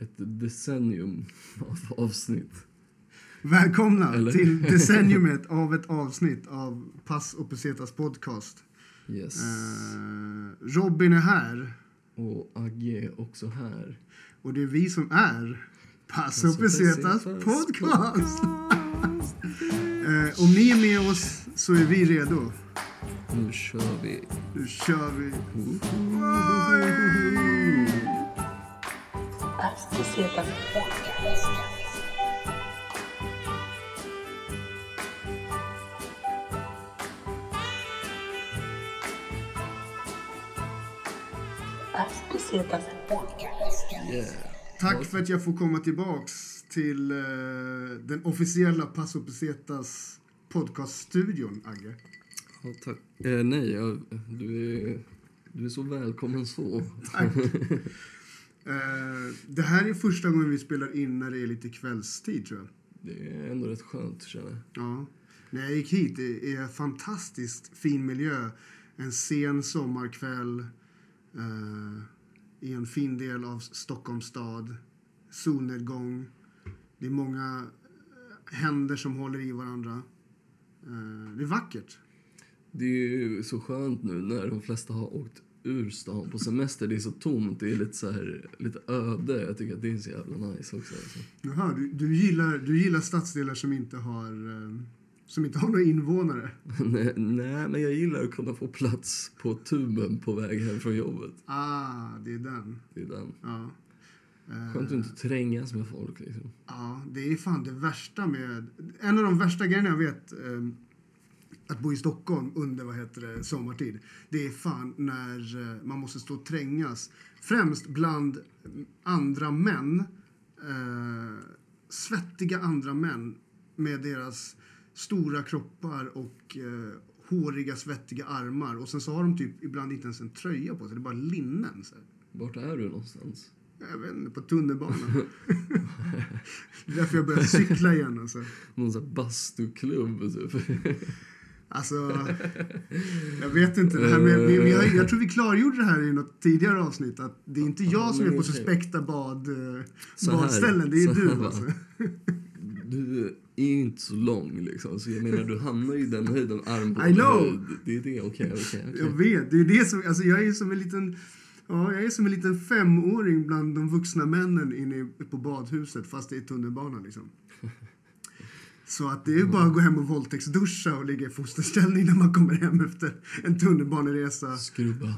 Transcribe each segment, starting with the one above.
ett decennium av avsnitt. Välkomna Eller? till decenniumet av ett avsnitt av Pass och Pesetas podcast. Yes. Eh, Robin är här Och Agge är också här. och det är vi som är Pass och Pesetas podcast. Eh, om ni är med oss så är vi redo. Nu kör vi. Nu kör vi. Pastesetas podcast. Yeah. Tack för att jag får komma tillbaks till eh, den officiella Pass och Pesetas podcaststudion, Agge. Ja, tack. Eh, nej, jag, du, är, du är så välkommen så. Tack. Eh, det här är första gången vi spelar in när det är lite kvällstid, tror jag. Det är ändå rätt skönt, känner jag. Ja. När jag gick hit, det är fantastiskt fin miljö. En sen sommarkväll eh, i en fin del av Stockholms stad. Solnedgång. Det är många eh, händer som håller i varandra. Eh, det är vackert. Det är ju så skönt nu när de flesta har åkt ur stan på semester. Det är så tomt, det är lite så här, lite öde. Jag tycker att det är så jävla nice också. Alltså. Jaha, du, du, gillar, du gillar stadsdelar som inte har, eh, som inte har några invånare? nej, nej, men jag gillar att kunna få plats på tuben på väg hem från jobbet. Ah, det är den. Det är den. Ja. Eh, Skönt att inte trängas med folk liksom. Ja, det är fan det värsta med... En av de värsta grejerna jag vet eh, att bo i Stockholm under vad heter det, sommartid, det är fan när eh, man måste stå och trängas. Främst bland andra män, eh, svettiga andra män med deras stora kroppar och eh, håriga, svettiga armar. Och sen så har de typ ibland inte ens en tröja på sig, det är bara linnen. Så här. Vart är du någonstans? Jag vet inte, på tunnelbanan. det är därför jag börjar cykla igen. Alltså. Någon sån här bastuklubb typ. Alltså, jag vet inte. Det här med, vi, vi har, jag tror vi klargjorde det här i något tidigare avsnitt. Att det är inte jag Ja, som är på suspekta bad, eh, här, badställen. Det är du. Alltså. Du är ju inte så lång liksom. Så jag menar du hamnar ju i den höjden, I know. Det är det, okej, okej, okej. Jag vet. Det är det som, alltså jag är som en liten... Ja, jag är som en liten femåring bland de vuxna männen inne på badhuset fast det är tunnelbana liksom. Så att det är bara att gå hem och våldtäktsduscha och ligga i fosterställning när man kommer hem efter en tunnelbaneresa. Skrubba.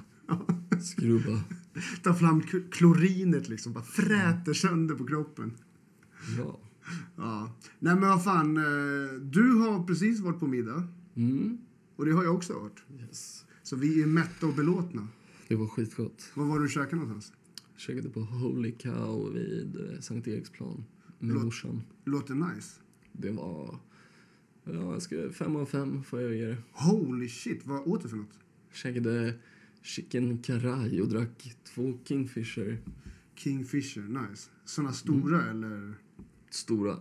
Skrubba. Ta fram klorinet liksom, bara fräter sönder på kroppen. Ja. Ja. Nej men vad fan, eh, du har precis varit på middag Mm. och det har jag också varit. Yes. Så vi är mätta och belåtna. Det var skitgott. Var var du och käkade någonstans? Käkade på Holy Cow vid eh, Sankt Eriksplan med Låt- morsan. Låter nice. Det var... Ja, jag ska, fem av fem får jag ge det. Holy shit, vad åt du för något? Käkade chicken karaj och drack två Kingfisher. Kingfisher, nice. Såna stora eller? Stora.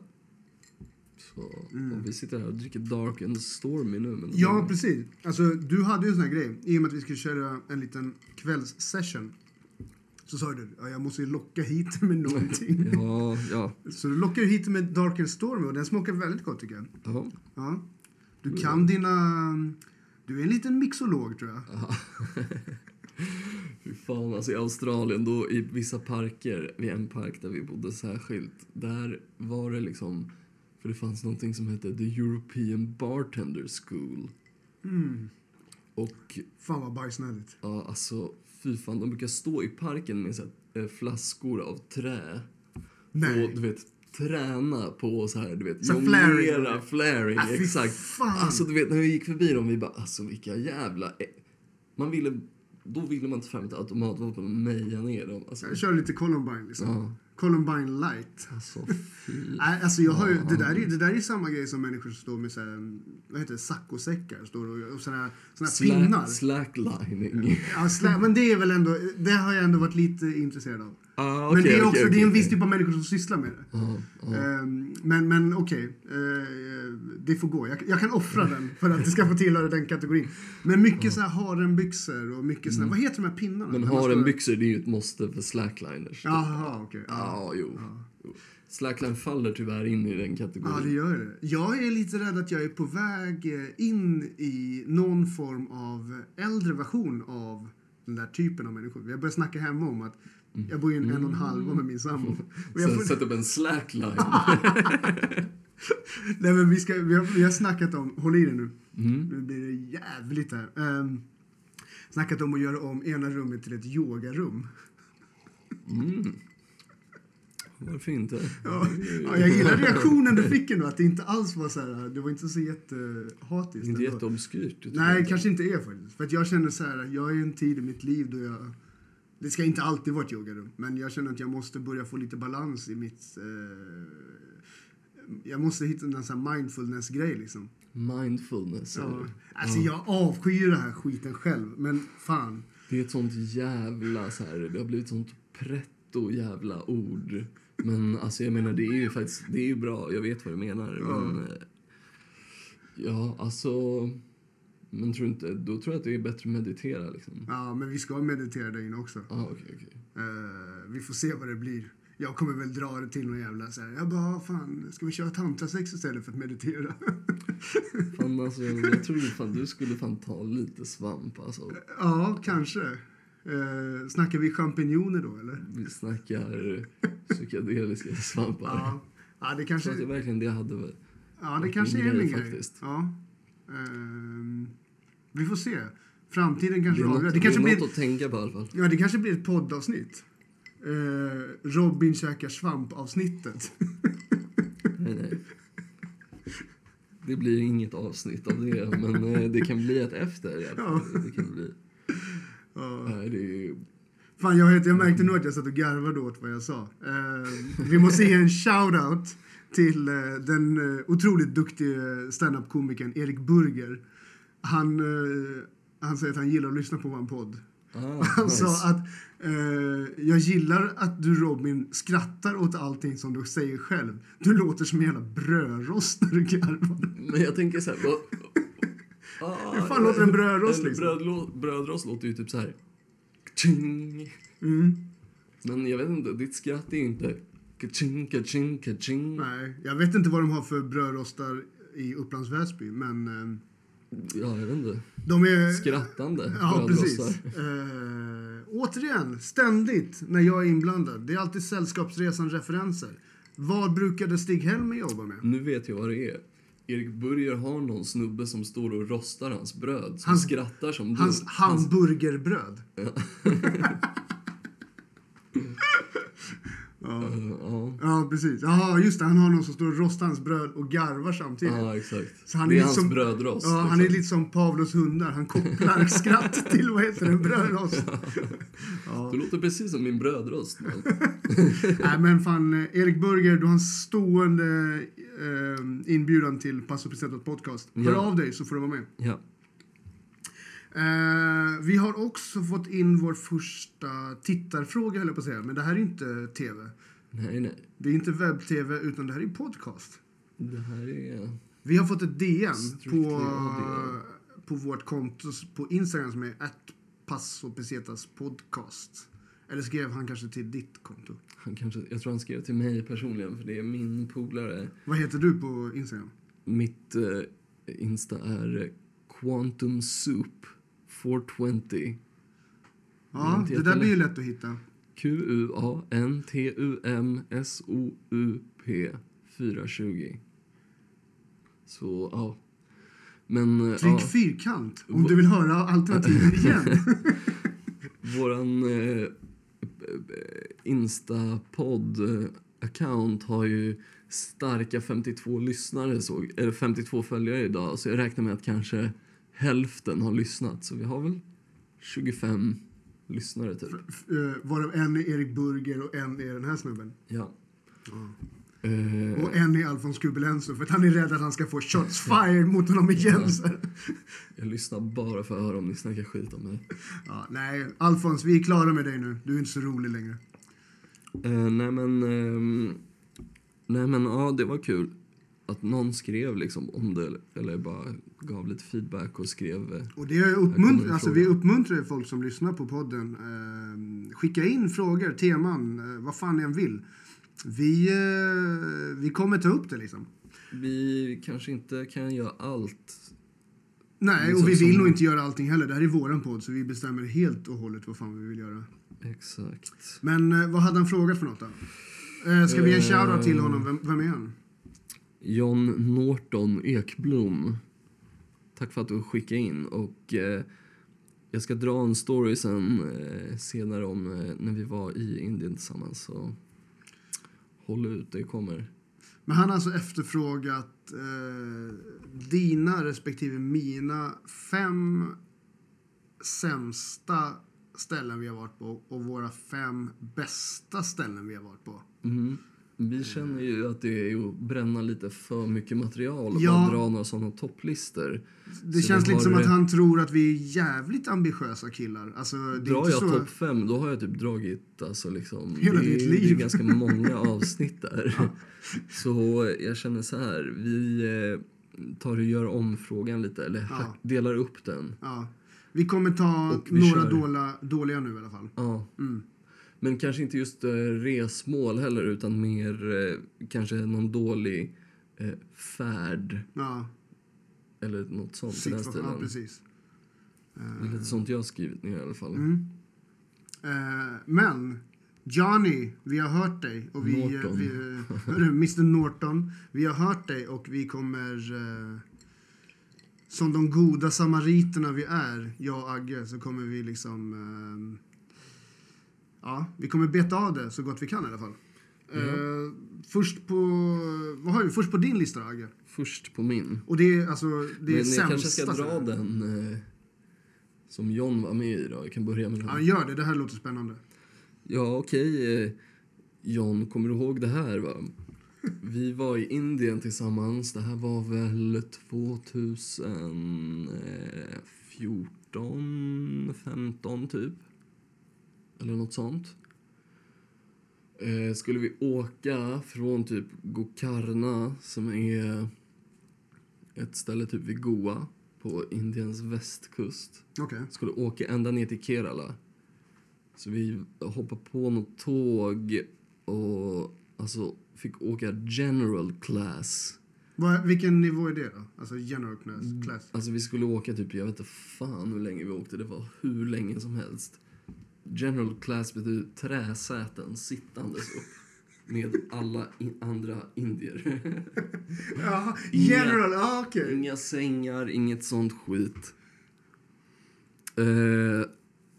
Så, och vi sitter här och dricker Dark and Stormy nu. Men Ja, precis. Alltså, du hade ju en sån här grej. I och med att vi skulle köra en liten kvällssession. Så sa du, ja, jag måste locka hit med någonting. Ja, ja. Så du lockar ju hit med Dark and Stormy och den smakar väldigt gott tycker jag. ja. Ja. Du kan dina... Du är en liten mixolog tror jag. Fy fan, alltså i Australien, då i vissa parker, vid en park där vi bodde särskilt, där var det liksom, för det fanns någonting som hette The European Bartender School. Mm. Och Fan vad bajsnödigt. ja, alltså fy fan, de brukar stå i parken med så här, eh, flaskor av trä. Nej. Och du vet, träna på så här, du vet, Så flaring. jonglera, flaring, Ah, fy exakt. fan. Alltså du vet, när vi gick förbi dem, vi bara, alltså vilka jävla... ä- Man ville, då ville man ta fram ett automatvapen och meja ner dem. Alltså, Jag kör lite Columbine liksom. Ja. Columbine light. alltså. Nej, alltså jag har ju, det, där är, det där är samma grej som människor som står med så här, vad heter det, saccosäckar står och, och såna, såna pinnar. Slack, slacklining. Ja, slä, men det är väl ändå, det har jag ändå varit lite intresserad av. Ah, men det är också, okej, det är en viss typ av människor som sysslar med det. Ja, ja. Ehm, men men okej, Eh, det får gå. Jag, jag kan offra den för att det ska få tillhöra den kategorin. Men mycket så här harenbyxor och mycket såna, vad heter de här pinnarna? Mm. Men harenbyxor det är ju ett måste för slackliners. Jaha, okej. Ja. Ja, jo. Slackline faller tyvärr in i den kategorin. Ja, det gör det. Jag är lite rädd att jag är på väg eh, in i någon form av äldre version av den där typen av människor. Jag börjar snacka hemma om att jag bor i en en och en halva med min sambo. Sen får- sätt upp en slackline. Nej, men vi, ska, vi, har, vi har snackat om, håll i dig nu, Mm. nu blir det jävligt här. Um, snackat om att göra om ena rummet till ett yogarum. Varför inte? Ja, ja, jag gillar reaktionen du fick ändå, att det inte alls var så här, det var inte så jättehatiskt. Inte jätteobskyrt. det Nej, jag. kanske inte är faktiskt. För att jag känner så här, jag är i en tid i mitt liv då jag... Det ska inte alltid vara ett yogarum, men jag känner att jag måste börja få lite balans i mitt... Eh, jag måste hitta en sån mindfulness-grej liksom. Mindfulness. Ja. Alltså jag avskyr den här skiten själv, men fan. Det är ett sånt jävla så här, det har blivit sånt pretto jävla ord. Men alltså jag menar det är ju faktiskt, det är ju bra, jag vet vad du menar. Ja. Men eh, ja, alltså, men tror inte, då tror jag att det är bättre att meditera liksom. Ja, men vi ska meditera där inne också. Ja, okej, okej. Eh, vi får se vad det blir. Jag kommer väl dra det till någon jävla så här. Jag bara, "Ah, fan, ska vi köra tantrasex istället för att meditera? Fan alltså, jag tror fan du skulle fan ta lite svamp alltså. ja, kanske. Uh, snackar vi champinjoner då, eller? Vi snackar psykedeliska svampar. Ja, ja det kanske, att det verkligen det jag hade ja, det kanske är min grej. faktiskt. Ja. Ehm, vi får se. Framtiden kanske avgör. det Det kanske blir, något att tänka på i alla fall. ja, det kanske blir ett poddavsnitt. Uh, Robin käkar svamp-avsnittet. Nej, nej. Det blir inget avsnitt av det, men eh, det kan bli ett efter. fall. Det kan bli. Ja. Nej, det är. Fan, jag, jag märkte nog att jag satt och garvade åt vad jag sa. Eh, vi måste ge en shout-out till eh, den uh, otroligt duktiga stand-up-komikern Erik Burger. Han, eh, han säger att han gillar att lyssna på vår podd. Ah, Han nice. sa att eh, jag gillar att du Robin skrattar åt allting som du säger själv. Du låter som en jävla brödrost när du garvar. Men jag tänker så här... Vad, ah, Hur fan låter en brödrost, en liksom? brödlå- brödrost låter ju typ så här... Mm. Men jag vet inte, ditt skratt är inte... Kaching, kaching, kaching. Nej, jag vet inte vad de har för brödrostar i Upplands Väsby, men eh, Ja, jag vet inte. de är... Skrattande Ja, precis. Eh, återigen, ständigt när jag är inblandad. Det är alltid Sällskapsresan-referenser. Vad brukade Stig-Helmer jobba med? Nu vet jag vad det är. Erik Burger har någon snubbe som står och rostar hans bröd. Som Hans- skrattar som Hans du. hamburgerbröd. Eh, ja. Ja, precis. Ja, just det. Han har någon som står och rostar hans bröd och garvar samtidigt. Ja, exakt. Så han det är är lite hans som- brödrost. Ja, han är liksom. lite som Pavlos hundar. Han kopplar skratt till vad heter det, brödrost. Du låter precis som min brödrost. Men. Nej, men fan, Erik Burger, du har en stående eh, inbjudan till Passo Presentat podcast. Hör Ja. av dig så får du vara med. ja. Eh, vi har också fått in vår första tittarfråga, höll jag på att säga. Men det här är inte tv. Nej, nej. Det är inte webb-tv, utan det här är podcast. Det här är... Vi har fått ett DM Strictly på, audio. på vårt konto på Instagram som är att Passo Pesetas podcast. Eller skrev han kanske till ditt konto? Han kanske, jag tror han skrev till mig personligen, för det är min polare. Vad heter du på Instagram? Mitt eh, Insta är Quantum Soup 420. Ja, det där blir ju lätt att hitta. Q-U-A-N-T-U-M-S-O-U-P 420. Så, ja. Men, eh, Tryck ja, fyrkant om du vill höra alternativen igen. våran eh, Insta-podd-account har ju starka 52 lyssnare, så, eller 52 följare idag. Så jag räknar med att kanske hälften har lyssnat. Så vi har väl 25 lyssnare typ. Eh, Varav en är Erik Burger och en är den här snubben. Ja. Eh, Och en är Alfons Kubelenso för att han är rädd att han ska få shots fired mot honom igen. Så. jag lyssnar bara för att höra om ni snackar skit om mig. Ja, nej, Alfons, vi är klara med dig nu. Du är inte så rolig längre. Eh, nej men... ehm, nej men ja, det var kul. att någon skrev liksom om det eller bara gav lite feedback och skrev eh, Och det är kommer uppmunt- en alltså, vi uppmuntrar folk som lyssnar på podden. Eh, skicka in frågor, teman, eh, vad fan ni än vill. Vi, eh, vi kommer ta upp det liksom. vi kanske inte kan göra allt. Nej, Liksom och vi vill nog inte göra allting heller. Det här är våran podd, så vi bestämmer helt och hållet vad fan vi vill göra. Exakt. Men eh, vad hade han frågat för något då? Eh, ska vi ge en shoutout till honom? Vem, vem är han? John Norton Ekblom. Tack för att du skickade in. Och eh, jag ska dra en story sen eh, senare om eh, när vi var i Indien tillsammans. Så håll ut, det kommer. Men han har alltså efterfrågat eh, dina respektive mina fem sämsta ställen vi har varit på och våra fem bästa ställen vi har varit på. Mm. Vi känner ju att det är att bränna lite för mycket material och Ja. bara dra några sådana topplistor. Det Så känns lite som att han tror att vi är jävligt ambitiösa killar. Alltså, det Drar jag så... topp fem, då har jag typ dragit alltså liksom, Hela det, ditt det är liv. ganska många avsnitt där. Så jag känner så här, vi eh, tar och gör om frågan lite, eller Ja. delar upp den. Ja. Vi kommer ta vi några kör. dåliga, dåliga nu i alla fall. Ja. Mm. Men kanske inte just eh, resmål heller, utan mer eh, kanske någon dålig eh, färd Ja, eller något sånt i den. Ja, precis. Det är lite sånt jag har skrivit ner i alla fall. Mm. Eh, men Johnny, vi har hört dig. Och vi, Norton. vi, hörru, Mr Norton, vi har hört dig och vi kommer... Eh, som de goda samariterna vi är, jag och Agge, så kommer vi liksom... Eh, ja, vi kommer beta av det så gott vi kan i alla fall. Eh, först på... Vad har vi? Först på din lista då, Agge? Först på min. Och det är alltså... Det är Men sämsta. kanske ska dra den eh, som John var med i då. Jag kan börja med den. Ja, gör det. Det här låter spännande. Ja, okej. eh, John, kommer du ihåg det här? Va? Vi var i Indien tillsammans. Det här var väl 2014, 15 typ. Eller något sånt. Eh, skulle vi åka från typ Gokarna, som är ett ställe typ vid Goa på Indiens västkust Okej. skulle åka ända ner till Kerala. Så vi hoppade på något tåg och alltså fick åka general class. Vad- Vilken nivå är det då? Alltså general class? Mm. class. Alltså vi skulle åka typ, jag vet inte fan hur länge vi åkte, det var hur länge som helst. General class betyder träsäten sittandes upp med alla in, andra indier. Inga- general, ja okej. Inga sängar, inget sånt skit. Eh,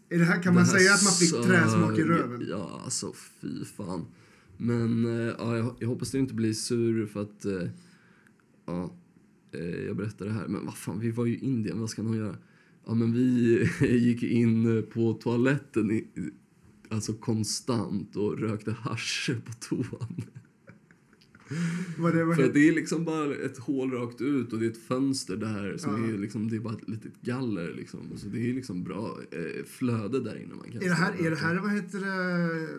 Är det här, kan man Det här säga att man fick träsmak i röven? Ja, alltså fy fan. Men eh, ja, jag, jag hoppas du inte blir sur för att eh, ja, jag berättar det här. Men vad fan, vi var ju i Indien, vad ska någon göra? Ja, men vi gick in på toaletten i, alltså konstant och rökte hasch på toan. Vad det, vad För heter- det är liksom bara ett hål rakt ut och det är ett fönster där som Ja. är liksom, det är bara ett litet galler liksom. Så det är liksom bra eh, flöde där inne man kan är det här, är det här vad heter det,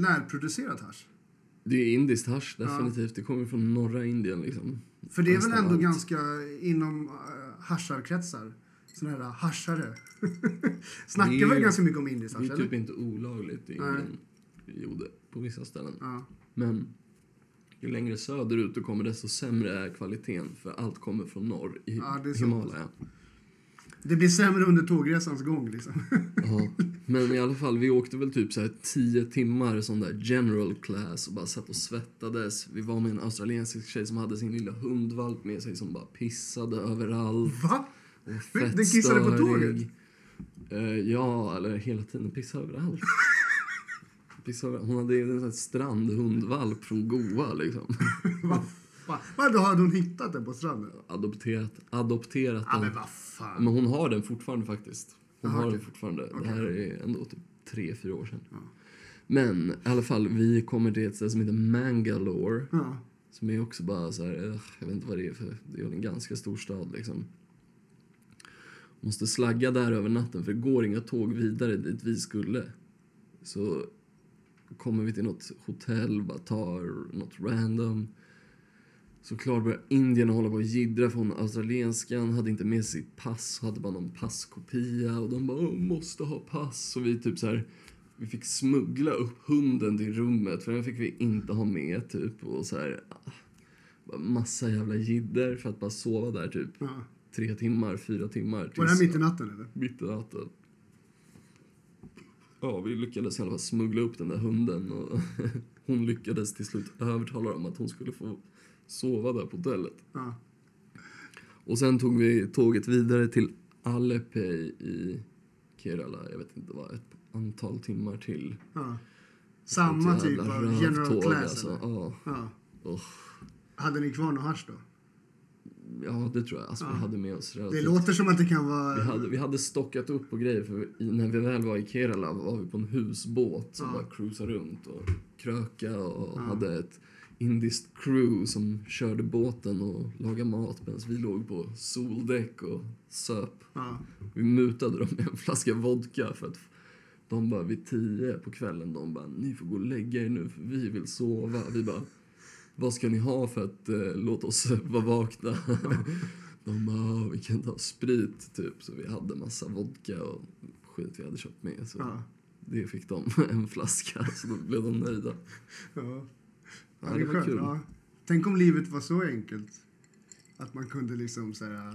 närproducerat hasch? Det är indiskt hasch definitivt. Det kommer från norra Indien liksom. För det är väl ändå allt. ganska inom uh, hascharkretsar? Såna här haschare. Snackar Det är väl ju- ganska mycket om indiskt Det är typ eller? inte olagligt i Nej. Indien. Jo, det på vissa ställen. Ja. Men ju längre söderut du kommer desto sämre är kvaliteten. För allt kommer från norr i Ja, det. Himalaya. Det blir sämre under tågresans gång liksom. Ja, men i alla fall, vi åkte väl typ så här tio timmar sån där general class och bara satt och svettades. Vi var med en australiensisk tjej som hade sin lilla hundvalp med sig som bara pissade överallt. Va? Och Den fett kissade på tåget? Eh, ja, eller hela tiden pissade överallt. Pissade Hon hade ju en sån strandhundvalp från Goa liksom. Va? Va? Vadå, hade hon hittat den på stranden? Adopterat, adopterat Ja, den. men vad. Men hon har den fortfarande faktiskt. Hon Aha, har okej. den fortfarande. Okej. Det här är ändå typ tre, fyra år sedan. Ja. Men i alla fall, vi kommer till ett ställe som heter Mangalore. Som är också bara så här, ugh, jag vet inte vad det är för, det är en ganska stor stad liksom. Måste slagga där över natten för det går inga tåg vidare dit vi skulle. Så kommer vi till något hotell, bara tar något random. Såklart börjar indierna hålla på och jiddra för hon australienskan hade inte med sitt pass, hade bara någon passkopia och de bara "Åh, måste ha pass och vi typ så här vi fick smuggla upp hunden till rummet för den fick vi inte ha med typ och så här ah, bara massa jävla jidder för att bara sova där typ Ja tre timmar, fyra timmar. Var det här mitt i natten eller? mitt i natten. Ja, vi lyckades i alla fall smuggla upp den där hunden och hon lyckades till slut övertala dem att hon skulle få sova där på hotellet. Ja. Och sen tog vi tåget vidare till Alepej i Kerala. Jag vet inte vad, ett antal timmar till. ja. Samma typ av general class alltså. eller? Ja, Ja. Uff. Hade ni kvar något hasch då? Ja, det tror jag. Alltså, Ja. vi hade med oss Det relativt låter som att det kan vara... Vi hade, vi hade stockat upp på grejer för i, när vi väl var i Kerala var vi på en husbåt som Ja. bara cruisade runt och kröka och Ja. hade ett indiskt crew som körde båten och lagade mat medan vi låg på soldäck och söp. Ja. Vi mutade dem med en flaska vodka för att de bara vid tio på kvällen de bara ni får gå och lägga er nu för vi vill sova. Vi bara vad ska ni ha för att eh, låta oss vara vakna? De bara, "Ah, vi kan ta sprit typ. Så vi hade massa vodka och skit vi hade köpt med. Så Ja. det fick de en flaska, så då blev de nöjda. Ja. Ja, det det var skönt. kul. Ja. Tänk om livet var så enkelt. Att man kunde liksom så här...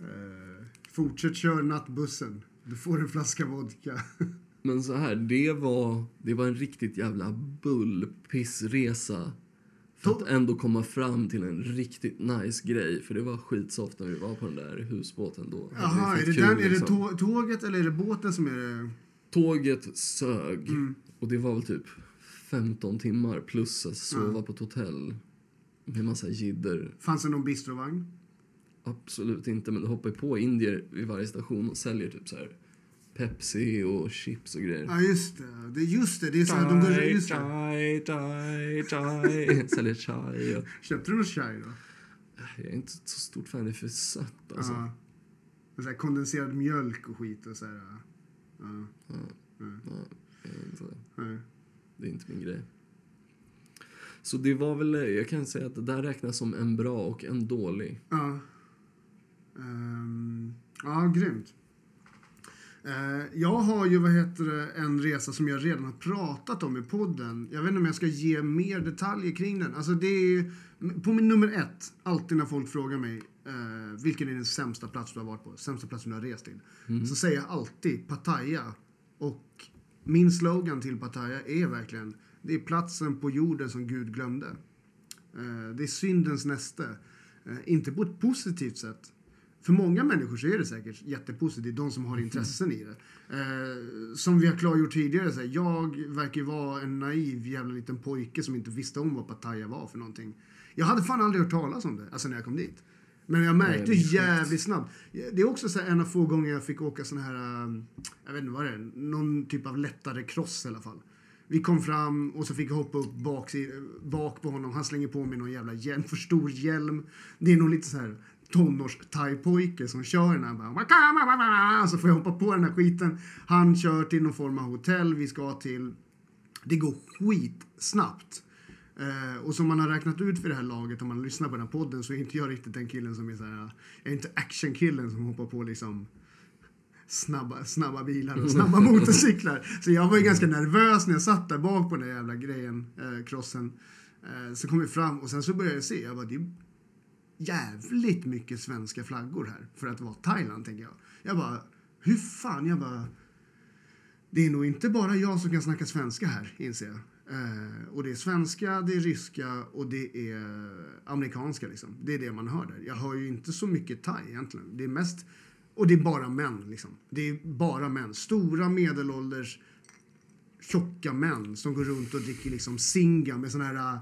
Eh, fortsätt köra nattbussen. Du får en flaska vodka. Men så här, det var, det var en riktigt jävla bullpissresa. Att ändå komma fram till en riktigt nice grej. För det var skitsoft när vi var på den där husbåten då. Jaha, är det, kul, den, är det liksom. tå- tåget eller är det båten som är det? Tåget sög. Mm. Och det var väl typ 15 timmar plus att sova på ett hotell. Med massa jidder. Fanns det någon bistrovagn? Absolut inte, men det hoppar ju på indier vid varje station och säljer typ så här Pepsi och chips och grejer. Ja, just det. det är just det. Det är så här, de går, just det. chai, chai, chai. Säljer chai. Och, Köpte du någon chai då? jag är inte så stort fan, det är för sött alltså. Ja. Så här, kondenserad mjölk och skit och så här. Ja. Ja, Ja. ja, Ja. det är inte min grej. Så det var väl, jag kan säga att det där räknas som en bra och en dålig. Ja. Ehm, ja, grymt. Eh, jag har ju vad heter det, en resa som jag redan har pratat om i podden. Jag vet inte om jag ska ge mer detaljer kring den. Alltså det är, på min nummer ett, alltid när folk frågar mig eh, vilken är den sämsta plats du har varit på, sämsta plats du har rest till. Så säger jag alltid Pattaya. Och min slogan till Pattaya är verkligen, det är platsen på jorden som Gud glömde. Eh, Det är syndens näste. Eh, Inte på ett positivt sätt. För många människor så är det säkert jättepositivt, de som har intressen i det. Eh, som vi har klargjort tidigare, så här, jag verkar ju vara en naiv jävla liten pojke som inte visste om vad Pattaya var för någonting. Jag hade fan aldrig hört talas om det, alltså när jag kom dit. Men jag märkte jävligt snabbt. Det är också så en av få gånger jag fick åka sån här, um, jag vet inte vad det är, någon typ av lättare cross i alla fall. Vi kom fram och så fick jag hoppa upp bak, bak på honom. Han slänger på mig någon jävla hjälm, för stor hjälm. Det är nog lite så här tonårs pojke som kör den här. Så får jag hoppa på den här skiten. Han kör till någon form av hotell vi ska till. Det går skitsnabbt. Eh, och som man har räknat ut för det här laget, om man lyssnar på den här podden, så är inte jag riktigt den killen som är så här, jag är inte actionkillen som hoppar på liksom snabba, snabba bilar och snabba motorcyklar. Så jag var ju ganska nervös när jag satt där bak på den där jävla grejen, eh, crossen. Eh, så kom vi fram och sen så började jag se, jag bara, det är jävligt mycket svenska flaggor här för att vara Thailand, tänker jag. Jag bara, hur fan, jag bara, det är nog inte bara jag som kan snacka svenska här, inser jag. Eh, och det är svenska, det är ryska och det är amerikanska liksom. Det är det man hör där. Jag hör ju inte så mycket thai egentligen. Det är mest, och det är bara män liksom. Det är bara män. Stora medelålders tjocka män som går runt och dricker liksom singa med såna här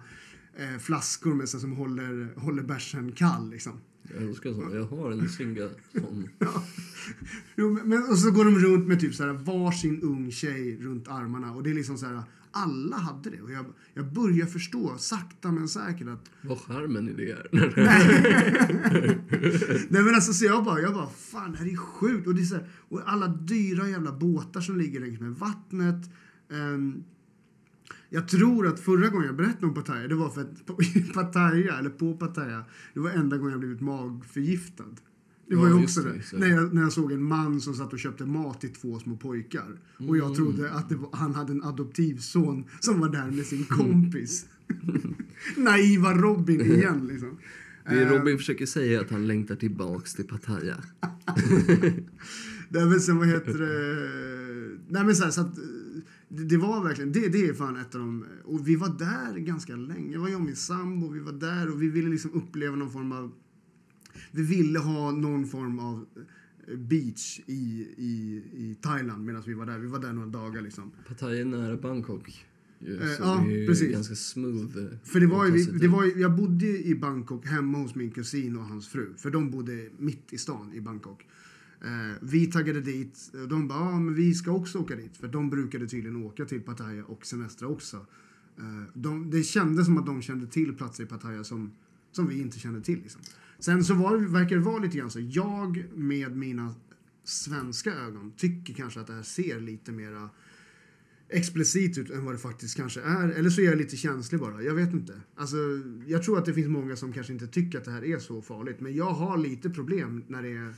eh, flaskor med så som håller, håller bärsen kall liksom. Jag älskar sånt. Jag har en singa sån. Jo, men- och så går de runt med typ så här varsin ung tjej runt armarna och det är liksom så här alla hade det och jag, jag börjar förstå sakta men säkert att Vad charmen i det är. Nej men alltså så jag bara, jag bara fan det här är sjukt och det är så här, och alla dyra jävla båtar som ligger längs med vattnet. Ehm, Jag tror att förra gången jag berättade om Pattaya, det var för att Pattaya, eller på Pattaya, det var enda gången jag blivit magförgiftad. Det var Ja, ju också det, det. När, jag, när jag såg en man som satt och köpte mat till två små pojkar. Och jag Mm. trodde att var, han hade en adoptivson som var där med sin kompis. Naiva Robin igen liksom. Det Eh, Robin försöker säga att han längtar tillbaks till Pattaya. Nej men sen vad heter det? Nej men så, här, så att det, det var verkligen, det, det är fan ett av de, och vi var där ganska länge. Det var jag och min sambo, vi var där och vi ville liksom uppleva någon form av, vi ville ha någon form av eh, beach i, i, i Thailand medan vi var där. Vi var där några dagar liksom. Pattaya är nära Bangkok. Ju, Eh, ja, precis. ganska smooth. eh, För det var ju, det var ju, jag bodde i Bangkok hemma hos min kusin och hans fru. För de bodde mitt i stan i Bangkok. Eh, vi taggade dit de bara, ja men vi ska också åka dit. För de brukade tydligen åka till Pattaya och semestra också. Eh, de, det kändes som att de kände till platser i Pattaya som, som vi inte kände till. Liksom. Sen så var, verkar det vara lite grann så, jag med mina svenska ögon tycker kanske att det här ser lite mera explicit ut än vad det faktiskt kanske är. Eller så är jag lite känslig bara. Jag vet inte. Alltså, jag tror att det finns många som kanske inte tycker att det här är så farligt. Men jag har lite problem när det är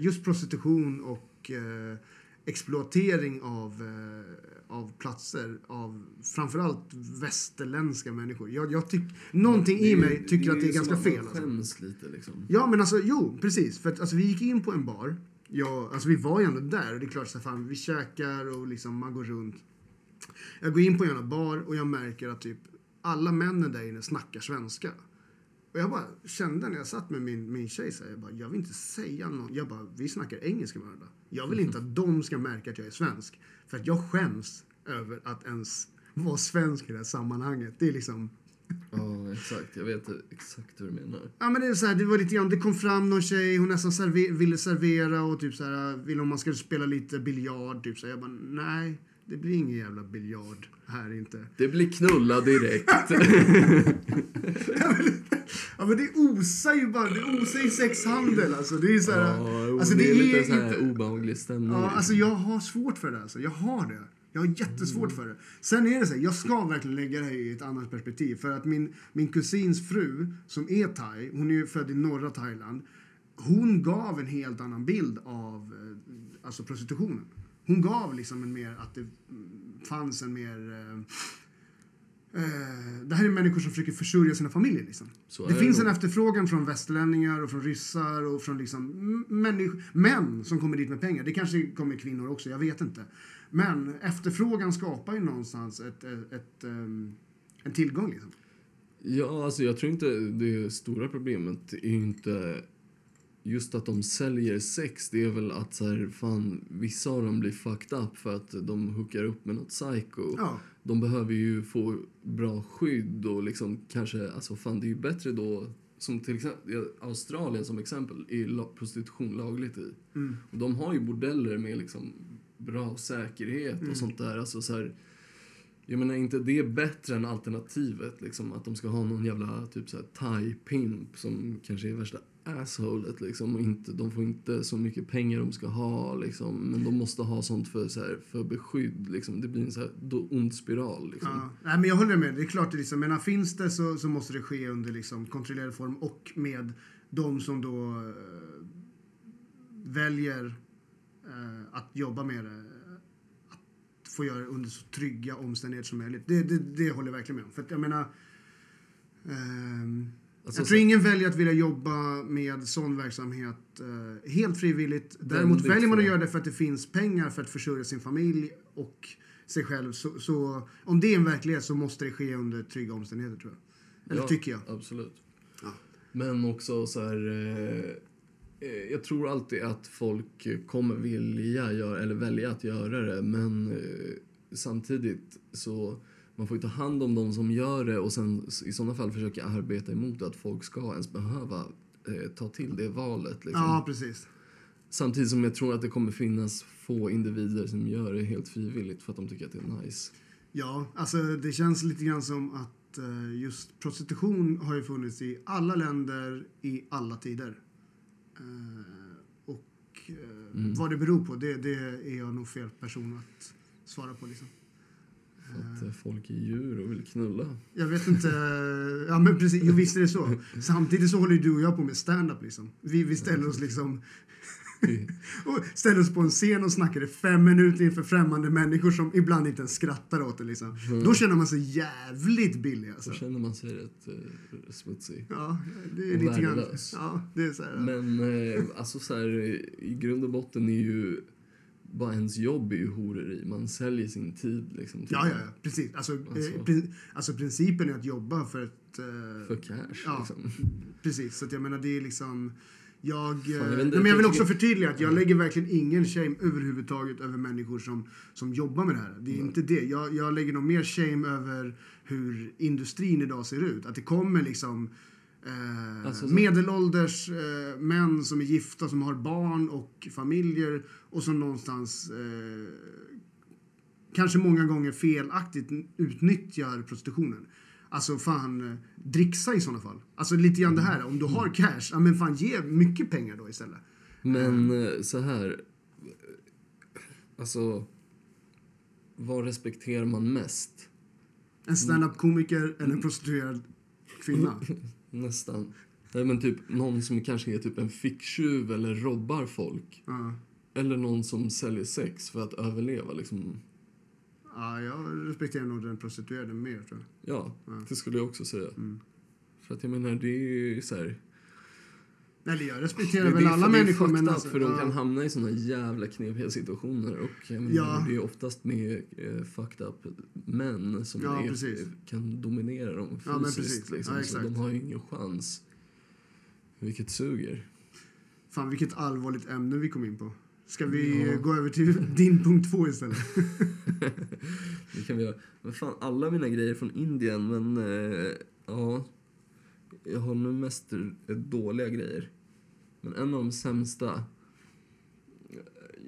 just prostitution och eh, exploatering av, eh, av platser av framförallt västerländska människor. Jag, jag tyck, någonting Det är i mig tycker att det är ju ganska fel. Alltså. skäms lite liksom. Ja, men alltså jo, precis. För att, alltså, vi gick in på en bar. Ja, alltså, vi var ju ändå där och det är klart så fan, vi käkar och liksom, man går runt. Jag går in på en bar och jag märker att typ alla männen där inne snackar svenska. Och jag bara kände när jag satt med min, min tjej så här, jag bara, jag vill inte säga något. Jag bara, vi snackar engelska med varandra. Jag vill inte att de ska märka att jag är svensk. För att jag skäms över att ens vara svensk i det här sammanhanget. Det är liksom, Ja, exakt. Jag vet exakt hur du menar. Ja men det är så här, det var lite grann, det kom fram någon tjej, hon nästan server, ville servera och typ så här, ville om man skulle spela lite biljard, typ så här. Jag bara, nej, det blir ingen jävla biljard här inte. Det blir knulla direkt. Ja men det osar ju bara, det osar ju sexhandel alltså. Det är så här, ja, alltså det är lite så inte- här obehaglig stämning. Ja, alltså jag har svårt för det alltså. Jag har det. Jag har jättesvårt för det. Sen är det så här, jag ska verkligen lägga det här i ett annat perspektiv. För att min, min kusins fru, som är thai, hon är ju född i norra Thailand. Hon gav en helt annan bild av eh, alltså prostitutionen. Hon gav liksom en mer, att det mm, fanns en mer... Eh, det här är människor som försöker försörja sina familjer. Liksom. Det finns det en efterfrågan från västerlänningar och från ryssar och från liksom män som kommer dit med pengar. Det kanske kommer kvinnor också, jag vet inte. Men efterfrågan skapar ju någonstans ett, ett, ett, ehm, en tillgång. Liksom. Ja, alltså jag tror inte det stora problemet är inte just att de säljer sex. Det är väl att så här, fan, vissa av dem blir fucked up för att de hookar upp med något psycho. Ja. De behöver ju få bra skydd och liksom kanske, alltså fan det är ju bättre då som till exempel Australien som exempel är prostitution lagligt i. Mm. Och de har ju bordeller med liksom bra säkerhet Mm. och sånt där. Alltså så här, jag menar inte det är bättre än alternativet liksom att de ska ha någon jävla typ så här thai-pimp som kanske är värsta assholet liksom och inte, de får inte så mycket pengar de ska ha liksom men de måste ha sånt för, så här, för beskydd liksom. Det blir en så här då ond spiral liksom. Ja. Nej, men jag håller med. Det är klart, det liksom, menar, finns det så, så måste det ske under liksom, kontrollerad form och med de som då äh, väljer äh, att jobba med det. Att få göra det under så trygga omständigheter som möjligt. Det, det, det håller jag verkligen med om. För att jag menar... ehm, Alltså, jag tror ingen väljer att vilja jobba med sån verksamhet eh, helt frivilligt. Däremot väljer man att göra det för att det finns pengar för att försörja sin familj och sig själv. Så, så om det är en verklighet så måste det ske under trygga omständigheter tror jag. Eller Ja, tycker jag. Absolut. Ja. Men också så här... Eh, eh, jag tror alltid att folk kommer vilja göra, eller välja att göra det. Men eh, samtidigt så man får ju ta hand om de som gör det och sen i sådana fall försöka arbeta emot att folk ska ens behöva eh, ta till det valet. Liksom. Ja, precis. Samtidigt som jag tror att det kommer finnas få individer som gör det helt frivilligt för att de tycker att det är nice. Ja, alltså det känns lite grann som att eh, just prostitution har ju funnits i alla länder i alla tider. Eh, och eh, Mm. vad det beror på, det, det är jag nog fel person att svara på. Liksom. Att eh, folk är djur och vill knulla. Jag vet inte. eh, Ja, men precis. Jo, visst är det så. Samtidigt så håller du och jag på med stand-up liksom. Vi, vi ställer oss liksom och ställer oss på en scen och snackar i fem minuter inför främmande människor som ibland inte ens skrattar åt det. Liksom. Då känner man sig jävligt billig. Alltså. Så känner man sig rätt eh, smutsig. Ja, det är Och lite grann... värdelös. Ja, det är så här. Men eh, alltså så här, i grund och botten är ju bara ens jobb är ju horeri. Man säljer sin tid liksom. till- Ja, ja, ja, precis. Alltså, Alltså. Eh, prin- alltså principen är att jobba för ett... eh, För cash Ja. liksom. Precis, så att jag menar det är liksom... Jag, eh, jag inte, nej, men jag vill också förtydliga att jag lägger verkligen ingen shame överhuvudtaget över människor som, som jobbar med det här. Det är inte det. Jag, jag lägger nog mer shame över hur industrin idag ser ut. Att det kommer liksom eh, Alltså, så- medelålders eh, män som är gifta, som har barn och familjer och som någonstans eh, kanske många gånger felaktigt utnyttjar prostitutionen. Alltså fan, eh, dricksa i sådana fall. Alltså lite grann det här, om du har cash, ja men fan ge mycket pengar då istället. Men eh, så här. Alltså. Vad respekterar man mest? En stand-up-komiker eller en prostituerad kvinna. Nästan. Nej, men typ någon som kanske är typ en ficktjuv eller robbar folk. Ja. Eller någon som säljer sex för att överleva. Liksom. ja, jag respekterar nog den prostituerade mer tror jag. Ja, Ja. det skulle jag också säga. Mm. För att jag menar, det är ju så här. Eller jag Det, respekterar det, väl är- alla det är människor fucked men alltså, för de kan hamna i såna jävla knepiga situationer. Och jag menar, Ja. det är oftast med eh, fucked up män som Ja, är, precis. kan dominera dem fysiskt. liksom, så de har ju ingen chans. Vilket suger. Fan vilket allvarligt ämne vi kom in på. Ska vi Ja. eh, gå över till din punkt två istället? Det kan vi göra. Men fan, alla mina grejer från Indien, men eh, ja. Jag har nu mest dåliga grejer. Men en av de sämsta.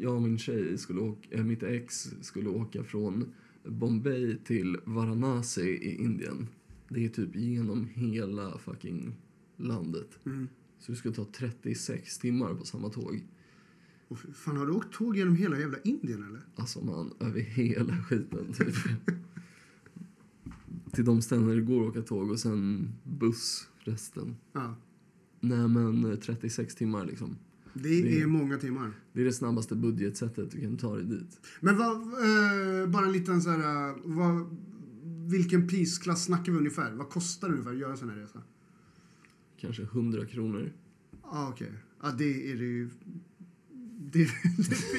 Jag och min tjej skulle åka, eh, mitt ex skulle åka från Bombay till Varanasi i Indien. Det är typ genom hela fucking landet. Mm. Så det skulle ta 36 timmar på samma tåg. Och fan har du åkt tåg genom hela jävla Indien eller? Alltså man, över hela skiten typ. Till de ställen där det går att åka tåg och sen buss resten. Ja. Nej men eh, 36 timmar liksom. Det Det- är många timmar. Det är det snabbaste budgetsättet du kan ta dig dit. Men vad, eh, bara en liten så här, eh, vad, vilken prisklass snackar vi ungefär? Vad kostar det ungefär att göra en sån här resa? Kanske 100 kronor. Ja, okej. Ja, det är det ju... Det,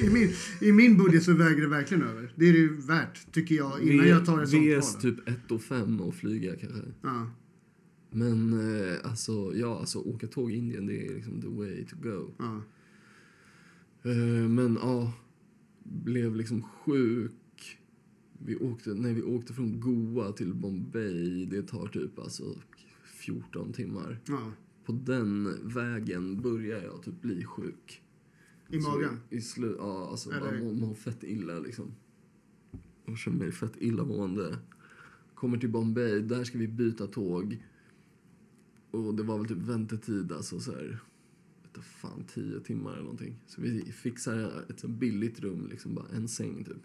det, i, min, I min budget så väger det verkligen över. Det är det ju värt, tycker jag, innan V- jag tar ett sånt VS val. typ 1 och 5 och flyga kanske. Ja. Men eh, alltså, ja, alltså åka tåg i Indien det är liksom the way to go. Ja. Eh, men ja, blev liksom sjuk. Vi åkte, när vi åkte från Goa till Bombay, det tar typ alltså 14 timmar. ja. På den vägen börjar jag typ bli sjuk. I Så magen? I slu, ja, alltså Eller- man mår fett illa liksom. Jag känner mig fett illamående. Kommer till Bombay, där ska vi byta tåg. Och det var väl typ väntetid, alltså så här, vet fan, tio timmar eller någonting. Så vi fixar ett så billigt rum, liksom bara en säng typ.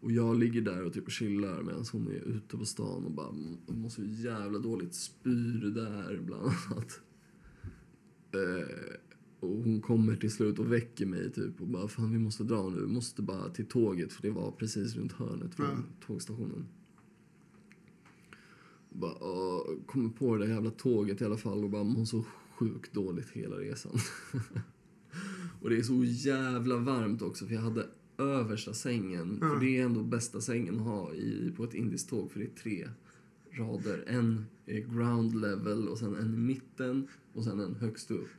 Och jag ligger där och typ chillar medan hon är ute på stan och bara mår så jävla dåligt. Spyr där bland annat. Eh, och hon kommer till slut och väcker mig typ och bara fan vi måste dra nu, vi måste bara till tåget för det var precis runt hörnet från Ja. tågstationen. Bara, åh, kommer på det där jävla tåget i alla fall och bara mår så sjukt dåligt hela resan. och det är så jävla varmt också för jag hade översta sängen, för det är ändå bästa sängen att ha i, på ett indiskt tåg för det är tre rader. En är ground level och sen en i mitten och sen en högst upp.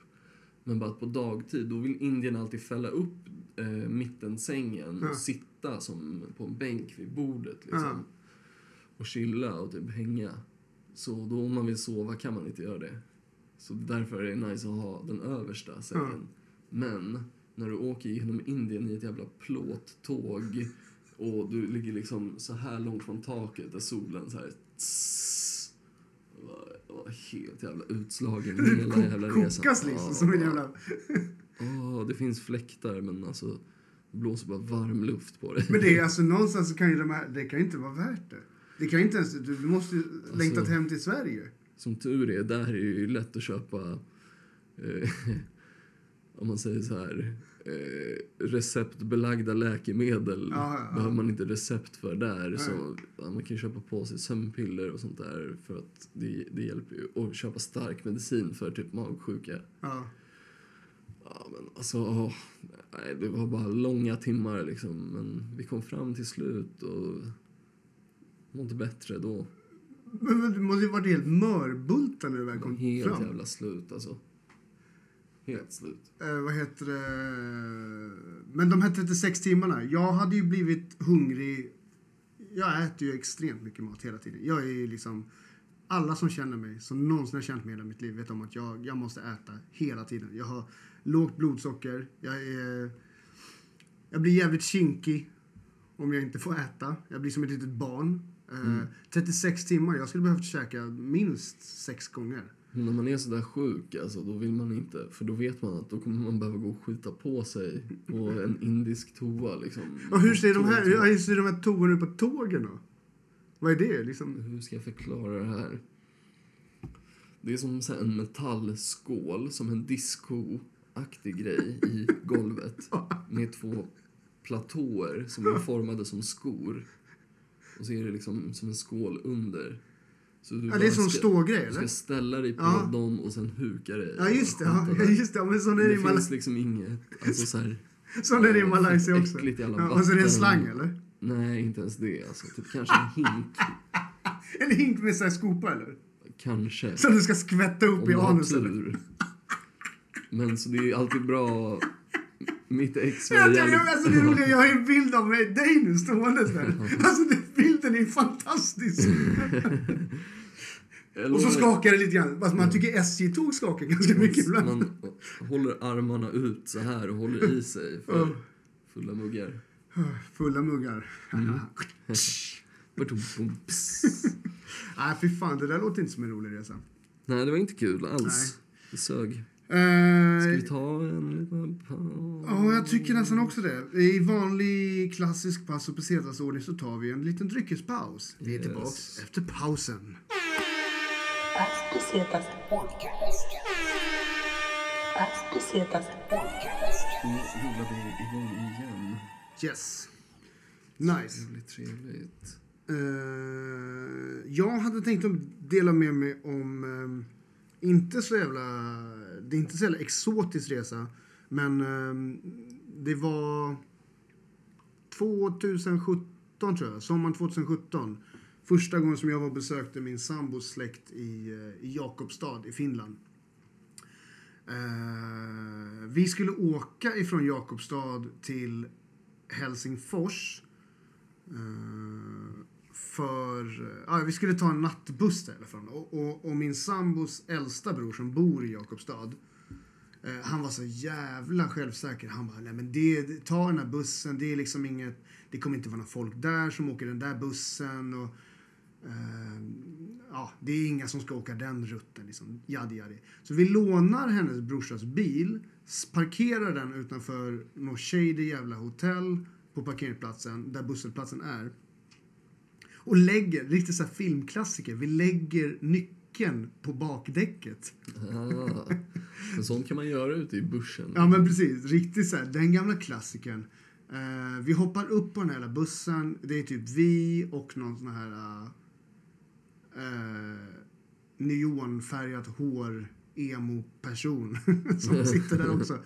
Men bara att på dagtid, då vill Indien alltid fälla upp eh, mittensängen och sitta som på en bänk vid bordet liksom. Och chilla och typ hänga. Så då om man vill sova kan man inte göra det. Så därför är det nice att ha den översta sängen. Men när du åker genom Indien i ett jävla plåttåg och du ligger liksom så här långt från taket där solen så här tss, jag var, helt jävla utslagen hela jävla resan. Kokas liksom Ja, som en jävla... Åh, det finns fläktar men alltså Det blåser bara varm luft på dig. Men det är alltså någonstans så kan ju de här, det kan ju inte vara värt det. Det kan inte ens, du, måste ju längtat hem till Sverige. Som tur är, där är det ju lätt att köpa... Eh, om man säger så här... Eh, receptbelagda läkemedel Ja, ja, ja. behöver man inte recept för där. Nej. Så, ja, man kan köpa på sig sömnpiller och sånt där för att det, det hjälper ju. Och köpa stark medicin för typ magsjuka. Ja. Ja, men alltså, åh, nej, det var bara långa timmar liksom. Men vi kom fram till slut och mådde bättre då. Men, men du måste ju varit helt mörbultad när du väl kom helt fram. jävla slut alltså. Helt slut. Eh, vad heter det? Men de här 36 timmarna. Jag hade ju blivit hungrig. Jag äter ju extremt mycket mat hela tiden. Jag är ju liksom... Alla som känner mig, som någonsin har känt mig i hela mitt liv, vet om att jag, jag måste äta hela tiden. Jag har lågt blodsocker. Jag är... Jag blir jävligt kinkig om jag inte får äta. Jag blir som ett litet barn. Eh, 36 timmar. Jag skulle behövt käka minst sex gånger. Men när man är sådär sjuk, alltså, då vill man inte. För då vet man att då kommer man behöva gå och skita på sig på en indisk toa. Liksom. Och hur ser de här, hur ser de här toorna ut på tågen då? Vad är det? Liksom? Hur ska jag förklara det här? Det är som en metallskål, som en discoaktig grej i golvet. Med två platåer som är formade som skor. Och så är det liksom som en skål under. Så du Ja, det är som ska- stågrej, Du ska eller? ställa dig på Ja. dem och sen huka dig. Ja, just det. Ja, just det. Men sån är Det det i finns liksom inget... Alltså så här, Sån är det i Malaysia också. äckligt jävla Ja, och så är det en slang, eller? nej, inte ens det. Alltså, typ kanske en hink. En hink med så här skopa, eller? Kanske. Som du ska skvätta upp Om i du har anus, eller? tur. Men så det är ju alltid bra... Mitt ex var jävligt... alltså, det är roligt, jag har en bild av mig, dig nu ståendes där. Alltså den bilden är fantastisk. Och så skakar det lite grann. Fast man tycker SJ-tåg skakar ganska mycket ibland. Man håller armarna ut så här och håller i sig för fulla muggar. Fulla muggar. Mm. Nej, fy fan. Det där låter inte som en rolig resa. Nej, det var inte kul alls. Det sög. Ska Eh, vi ta en liten paus? Ja, jag tycker nästan också det. I vanlig klassisk pass och pesetasordning så tar vi en liten dryckespaus. Vi är Yes. tillbaks efter pausen. As pesetas podcast. As pesetas podcast. Nu rullar vi igång igen. Yes. Nice. Trevligt, trevligt. Eh, jag hade tänkt att dela med mig om, eh, inte så jävla, det är inte så jävla exotisk resa, men eh, det var 2017 tror jag, sommaren 2017. Första gången som jag var och besökte min sambos släkt i, eh, i Jakobstad i Finland. Eh, vi skulle åka ifrån Jakobstad till Helsingfors. Eh, för, eh, ja, vi skulle ta en nattbuss därifrån. Och, och, och min sambos äldsta bror som bor i Jakobstad. Eh, han var så jävla självsäker. Han bara, nej men det, ta den här bussen. Det är liksom inget, det kommer inte vara några folk där som åker den där bussen. Och, eh, ja, det är inga som ska åka den rutten. Liksom. Jadi, jadi. Så vi lånar hennes brorsas bil, parkerar den utanför något shady jävla hotell på parkeringsplatsen, där busshållplatsen är. Och lägger, riktigt så filmklassiker, vi lägger nyckeln på bakdäcket. Ah, men sånt kan man göra ute i börsen. Ja men precis, riktigt så här, den gamla klassikern. Eh, vi hoppar upp på den här bussen, det är typ vi och någon sån här uh, neonfärgat hår emo-person som sitter där också.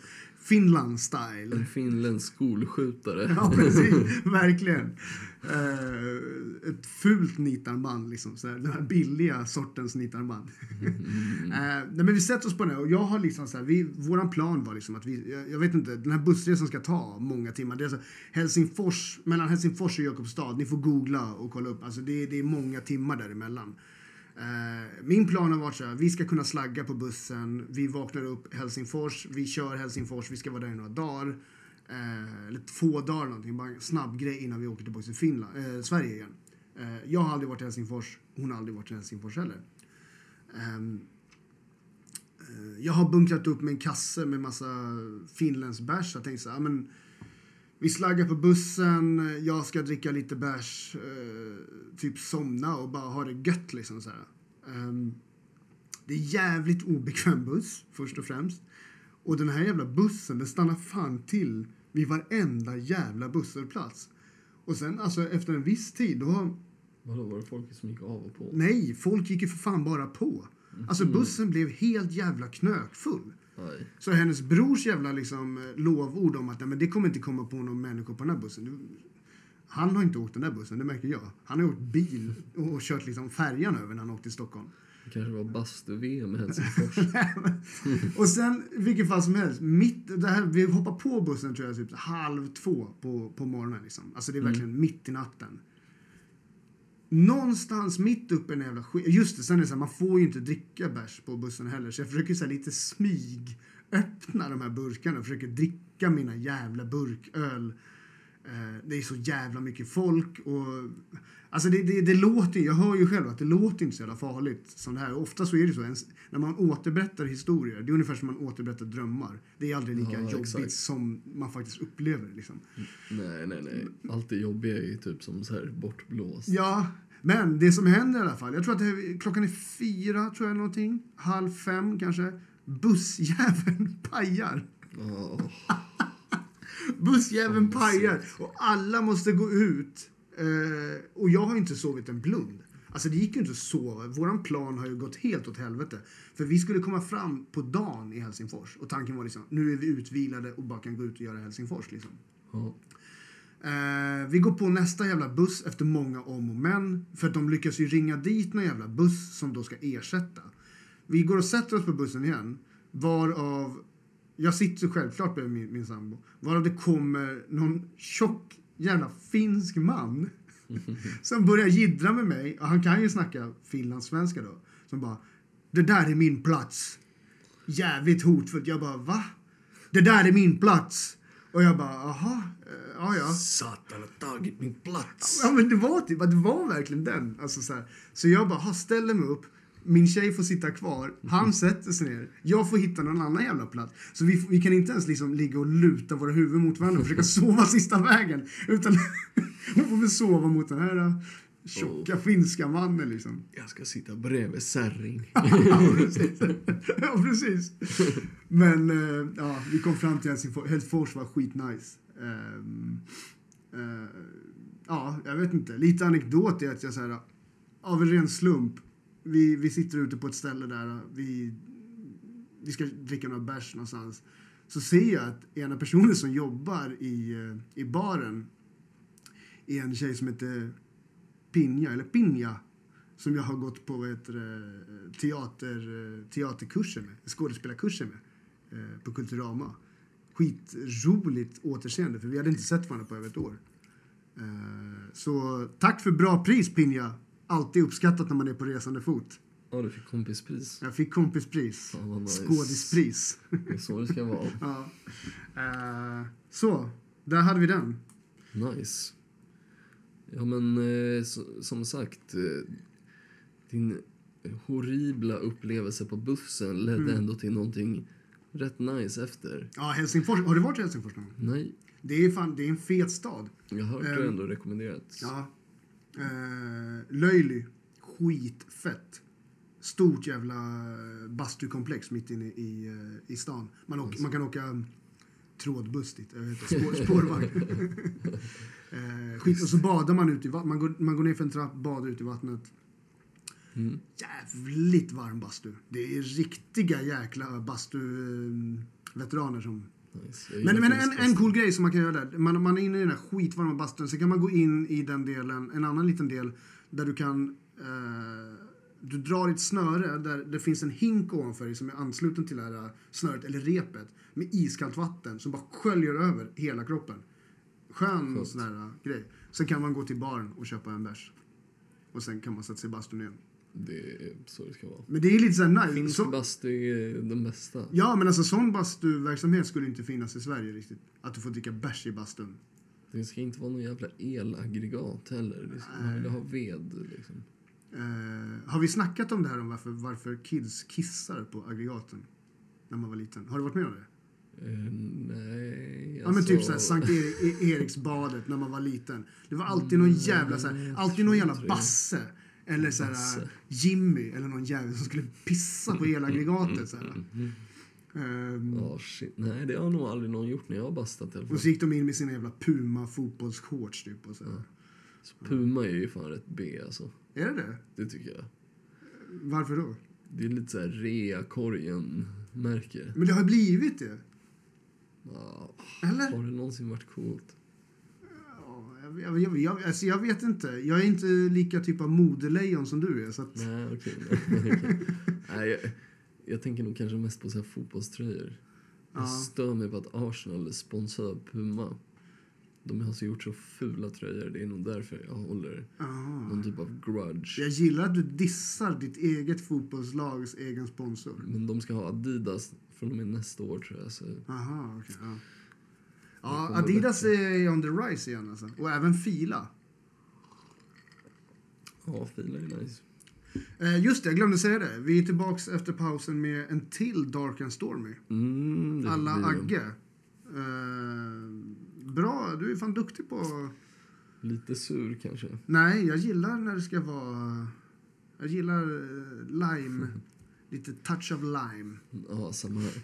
Finland-style. En finländsk skolskjutare. Ja, precis. Verkligen. Eh, ett fult nitarmband, liksom. Så här, den här billiga sortens nitarmband. Eh, nej, men vi sätter oss på den och jag har liksom så här, vi, våran plan var liksom att vi, jag, jag vet inte, den här bussresan ska ta många timmar. Det är alltså Helsingfors, mellan Helsingfors och Jakobstad, ni får googla och kolla upp. Alltså det, det är många timmar däremellan. Eh, Eh, min plan har varit så här, vi ska kunna slagga på bussen, vi vaknar upp Helsingfors, vi kör Helsingfors, vi ska vara där i några dagar. Eh, eller två dagar någonting, bara en snabb grej innan vi åker tillbaka till Finland, eh, Sverige igen. Eh, jag har aldrig varit i Helsingfors, hon har aldrig varit i Helsingfors heller. Ehm, eh, jag har bunkrat upp med en kasse med massa finländsk bärs. Jag tänkte så här, men vi slaggar på bussen, jag ska dricka lite bärs, eh, typ somna och bara ha det gött liksom så. Ehm, det är jävligt obekväm buss, först och främst. Och den här jävla bussen, den stannar fan till vid varenda jävla busshållplats. Och sen alltså efter en viss tid, då... Vadå, var det folk som gick av och på? Nej, folk gick ju för fan bara på. Alltså bussen blev helt jävla knökfull. Så hennes brors jävla liksom, eh, lovord om att nej, men det kommer inte komma på någon människa på den här bussen. Han har inte åkt den där bussen, det märker jag. Han har åkt bil och kört liksom färjan över när han åkte till Stockholm. Det kanske var bastu-VM i Helsingfors. och sen, vilket fall som helst, mitt, det här, vi hoppar på bussen tror jag typ halv två på, på morgonen. Liksom. Alltså det är verkligen mitt i natten. Någonstans mitt uppe i den jävla skit. Just det, sen är det så här, man får ju inte dricka bärs på bussen heller. Så jag försöker så här, lite smyg öppna de här burkarna och försöker dricka mina jävla burköl. Eh, det är så jävla mycket folk och alltså det, det, det låter jag hör ju själv att det låter inte så jävla farligt som det här. Ofta så är det så, ens, när man återberättar historier, det är ungefär som man återberättar drömmar. Det är aldrig lika Ja, jobbigt exakt. som man faktiskt upplever liksom. nej, nej, nej. Allt det jobbiga är ju typ som så här bortblåst. Ja, men det som händer i alla fall. Jag tror att det är, klockan är fyra, tror jag någonting. Halv fem kanske. Bussjäveln pajar. Åh, Bussjäveln pajar. Och alla måste gå ut. Eh, och jag har inte sovit en blund. Alltså det gick ju inte att sova. Våran plan har ju gått helt åt helvete. För vi skulle komma fram på dagen i Helsingfors. Och tanken var liksom, nu är vi utvilade och bara kan gå ut och göra Helsingfors liksom. ja. Eh, vi går på nästa jävla buss efter många om och men. För att de lyckas ju ringa dit någon jävla buss som då ska ersätta. Vi går och sätter oss på bussen igen. Varav, jag sitter självklart bredvid min, min sambo. Varav det kommer någon tjock jävla finsk man. som börjar jiddra med mig. Och han kan ju snacka finlandssvenska då. Som bara, det där är min plats. Jävligt hotfullt. Jag bara, va? Det där är min plats. Och jag bara, aha, eh, ja ja. Satan har tagit min plats. Ja men det var typ, det var verkligen den. Alltså, så, här. så jag bara, ställer mig upp. Min tjej får sitta kvar, han sätter sig ner. Jag får hitta någon annan jävla plats. Så vi, vi kan inte ens liksom ligga och luta våra huvuden mot varandra och försöka sova sista vägen. Utan hon får väl sova mot den här äh, tjocka finska mannen liksom. Jag ska sitta bredvid Särring. ja, precis. ja, precis. Men eh, ja, vi kom fram till Helsingfors. Helsingfors var skitnice. Um, uh, ja, jag vet inte. Lite anekdot är att jag så här, av en ren slump, vi, vi sitter ute på ett ställe där vi, vi ska dricka några bärs någonstans. Så ser jag att ena personen som jobbar i, eh, i baren är en tjej som heter Pinja, eller Pinja som jag har gått på vad heter det, teater, eh, teaterkurser med, skådespelarkurser med eh, på Kulturama. Skitroligt återseende, för vi hade inte sett varandra på över ett år. Så tack för bra pris Pinja. Alltid uppskattat när man är på resande fot. Ja, du fick kompispris. Jag fick kompispris. Vad nice. Skådispris. Det är så det ska vara. ja. Eh, Så, där hade vi den. Nice. Ja, men eh, så, som sagt. Eh, din horribla upplevelse på bussen ledde ändå till någonting rätt nice efter. Ja, Helsingfors. Har du varit i Helsingfors någon? Nej, Det är, fan, det är en fet stad. jag har hört Ehm, det ändå rekommenderats. Ja. Eh, löjlig. Skitfett. Stort jävla bastukomplex mitt inne i, eh, i stan. Man, åker, man kan åka mm, trådbuss dit. Jag inte, spår, spårvagn. eh, skit, och så badar man ut i vattnet. Man går, man går ner för en trapp, badar ut i vattnet. Mm. Jävligt varm bastu. Det är riktiga jäkla bastu-veteraner som Nice. Men, men en, en cool grej som man kan göra där. Man, man är inne i den här skitvarma bastun. Sen kan man gå in i den delen, en annan liten del, där du kan... Eh, du drar ett snöre där det finns en hink ovanför dig som är ansluten till det här eh, snöret, eller repet, med iskallt vatten som bara sköljer över hela kroppen. Skön Skönt. sån här eh, grej. Sen kan man gå till baren och köpa en bärs. Och sen kan man sätta sig i bastun igen. Det är så det ska vara. Men det är lite såhär nice. Finsk Så, bastu är den bästa. ja, men alltså sån bastuverksamhet skulle inte finnas i Sverige riktigt. Att du får dricka bärs i bastun. Det ska inte vara någon jävla elaggregat heller. Det ska- Man vill ha ved liksom. Eh, har vi snackat om det här om varför, varför kids kissar på aggregaten när man var liten? Har du varit med om det? Eh, nej, Ja men typ alltså- såhär Sankt Eri- E- Eriksbadet när man var liten. Det var alltid någon jävla såhär, Mm, alltid någon jävla. Basse. Eller såhär Basse. Jimmy eller någon jävel som skulle pissa på elaggregatet såhär. Ehm, Ja, shit. Nej, det har nog aldrig någon gjort när jag har bastat i alla fall. och så gick de in med sina jävla Puma fotbollsshorts typ och så. Så Puma är ju fan rätt B alltså. Är det det? Det tycker jag. Varför då? Det är lite såhär rea-korgen-märke. Men det har blivit det. Ja, Eller? har det någonsin varit coolt? Ja, jag, jag, jag, alltså jag vet inte. Jag är inte lika typ av modelejon som du är. Så att, Nej, okej. nej, okej. Nej, jag, jag tänker nog kanske mest på så här fotbollströjor. Jag Ja. stör mig på att Arsenal sponsrar Puma. De har alltså gjort så fula tröjor. Det är nog därför jag håller Aha. någon typ av grudge. Jag gillar att du dissar ditt eget fotbollslags egen sponsor. Men de ska ha Adidas från och med nästa år tror jag. Så Aha, okej. ja. Ja, Adidas är on the rise igen alltså. Och även Fila. ja, fila är nice. Eh, just det, jag glömde säga det. Vi är tillbaks efter pausen med en till Dark and Stormy. Mm, Alla. Agge. Eh, bra, du är fan duktig på... Lite sur kanske. Nej, jag gillar när det ska vara... Jag gillar eh, lime. Lite touch of lime. Ja, samma här.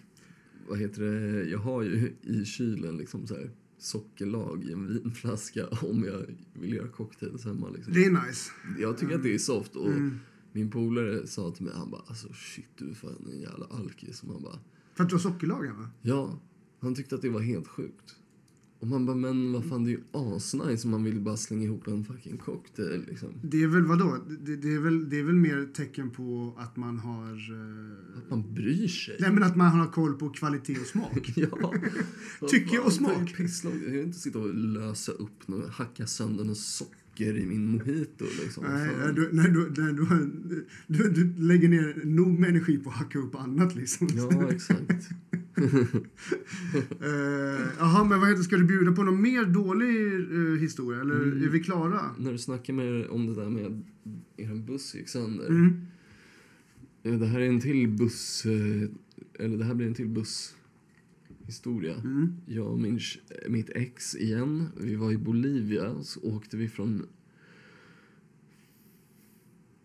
Vad heter det? Jag har ju i kylen liksom så här sockerlag i en vinflaska om jag vill göra cocktails hemma. Liksom. Det är nice. Jag tycker att det är soft. Och Mm. Min polare sa till mig, han bara alltså shit du är fan en jävla alkis. Och man bara, För att du har sockerlagen va? ja. Han tyckte att det var helt sjukt. Och man bara, men vad fan det är ju asnice om man vill bara slänga ihop en fucking cocktail liksom. Det är väl vadå? Det, det, är väl, det är väl mer tecken på att man har... Eh, Att man bryr sig. nej men att man har koll på kvalitet och smak. Ja. Tycke och smak. Jag vill inte sitta och lösa upp och hacka sönder något socker i min mojito. Liksom. Nej, nej, du, nej, du, nej, du, du, du lägger ner nog med energi på att hacka upp annat liksom. Ja, exakt. Eh, Jaha, men vad heter Ska du bjuda på någon mer dålig eh, historia? Eller Mm. är vi klara? När du snackar med om det där med er buss gick sönder. Mm. Eh, Det här är en till buss... Eller det här blir en till busshistoria. Mm. Jag och min, mitt ex igen. Vi var i Bolivia. Så åkte vi från...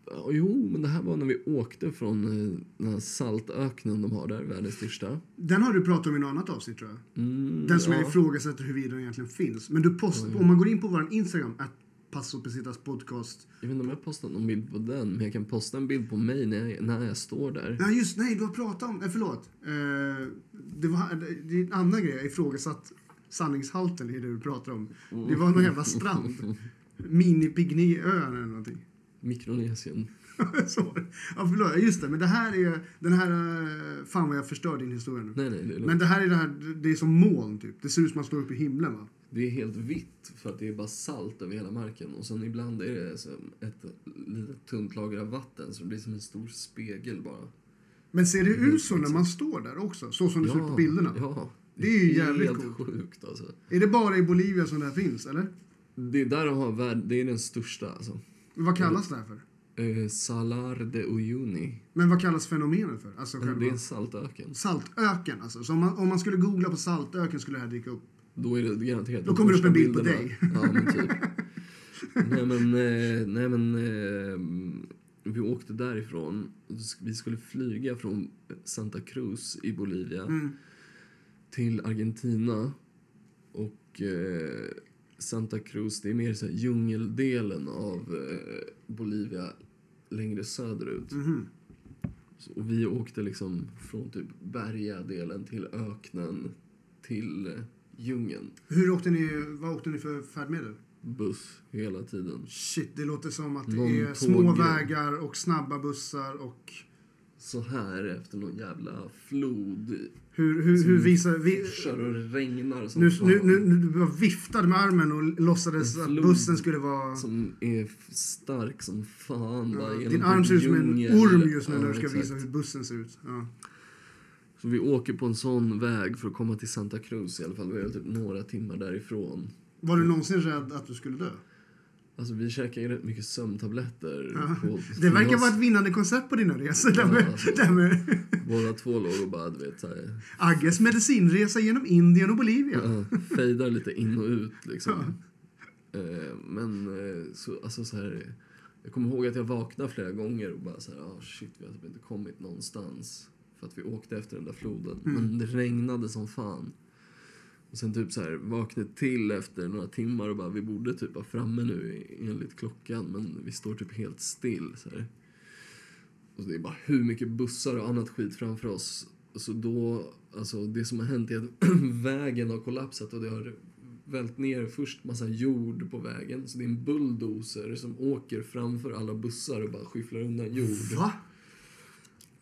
Ja, jo, men det här var när vi åkte från eh, den här saltöknen de har där, världens största. Den har du pratat om i något annat avsnitt tror jag. Mm, Den som ja. jag ifrågasätter huruvida den egentligen finns. Men du post, Ja, ja. om man går in på vår Instagram, att Passo Pesitas podcast. Jag vet inte om jag postat någon bild på den, men jag kan posta en bild på mig när jag, när jag står där. Nej, just nej, du har pratat om... Nej, förlåt. Eh, det, var, det, är en annan grej. Jag ifrågasatt sanningshalten i det du pratar om. Det var någon jävla strand. Mini-Pignéön eller någonting. Mikronesien. Det. ja, förlåt. Just det, men det här är... Den här... eh, Fan vad jag förstör din historia nu. Nej, nej, det. Men det här är det här... Det är som moln typ. Det ser ut som man står uppe i himlen va? det är helt vitt för att det är bara salt över hela marken. Och sen ibland är det som ett litet tunt lager av vatten så det blir som en stor spegel bara. Men ser det ut så när man står där också? Så som det ser ut på bilderna? Ja. Det är ju jävligt helt coolt. sjukt alltså. Är det bara i Bolivia som det här finns, eller? Det är där de har värld, det är den största alltså. Vad kallas det här för? Eh, Salar de Uyuni. Men vad kallas fenomenet för? Alltså Det är själva... en saltöken. Saltöken alltså. Så om man, om man skulle googla på saltöken skulle det här dyka upp. Då är det garanterat Då kommer det upp en bild på bilderna. dig. Ja, men typ. nej men, eh, nej men eh, vi åkte därifrån. Vi skulle flyga från Santa Cruz i Bolivia Mm. till Argentina. Och eh, Santa Cruz, det är mer så här djungeldelen av eh, Bolivia längre söderut. Mhm. Så, och vi åkte liksom från typ bergadelen till öknen till eh, djungeln. Hur åkte ni, vad åkte ni för färdmedel? Buss hela tiden. Shit, det låter som att det Någon är tåg- små vägar och snabba bussar och... Så här efter någon jävla flod. Hur, hur, hur visar... Vi, och regnar som nu, fan. nu, nu, nu, du bara viftade med armen och låtsades att bussen skulle vara... Som är stark som fan. Ja, din arm ser ut som en orm just nu Ja, när du ska exakt. visa hur bussen ser ut. Ja. Så vi åker på en sån väg för att komma till Santa Cruz i alla fall. Vi är typ några timmar därifrån. Var du någonsin rädd att du skulle dö? Alltså vi käkar ju rätt mycket sömntabletter. Ja. På, Det verkar vara ett vinnande koncept på dina resor. Ja, alltså. Båda två låg och bara, du vet, så här, Agges medicinresa genom Indien och Bolivia. ja, fejdar lite in och ut liksom. Eh, men eh, så, alltså så här, jag kommer ihåg att jag vaknade flera gånger och bara så här, ah shit, vi har typ inte kommit någonstans. För att vi åkte efter den där floden. Men det regnade som fan. Och sen typ så här, vaknade till efter några timmar och bara, vi borde typ vara framme nu enligt klockan. Men vi står typ helt still så här. Och det är bara hur mycket bussar och annat skit framför oss. Så då, alltså det som har hänt är att vägen har kollapsat och det har vält ner först massa jord på vägen. Så det är en bulldozer som åker framför alla bussar och bara skyfflar undan jord. Va?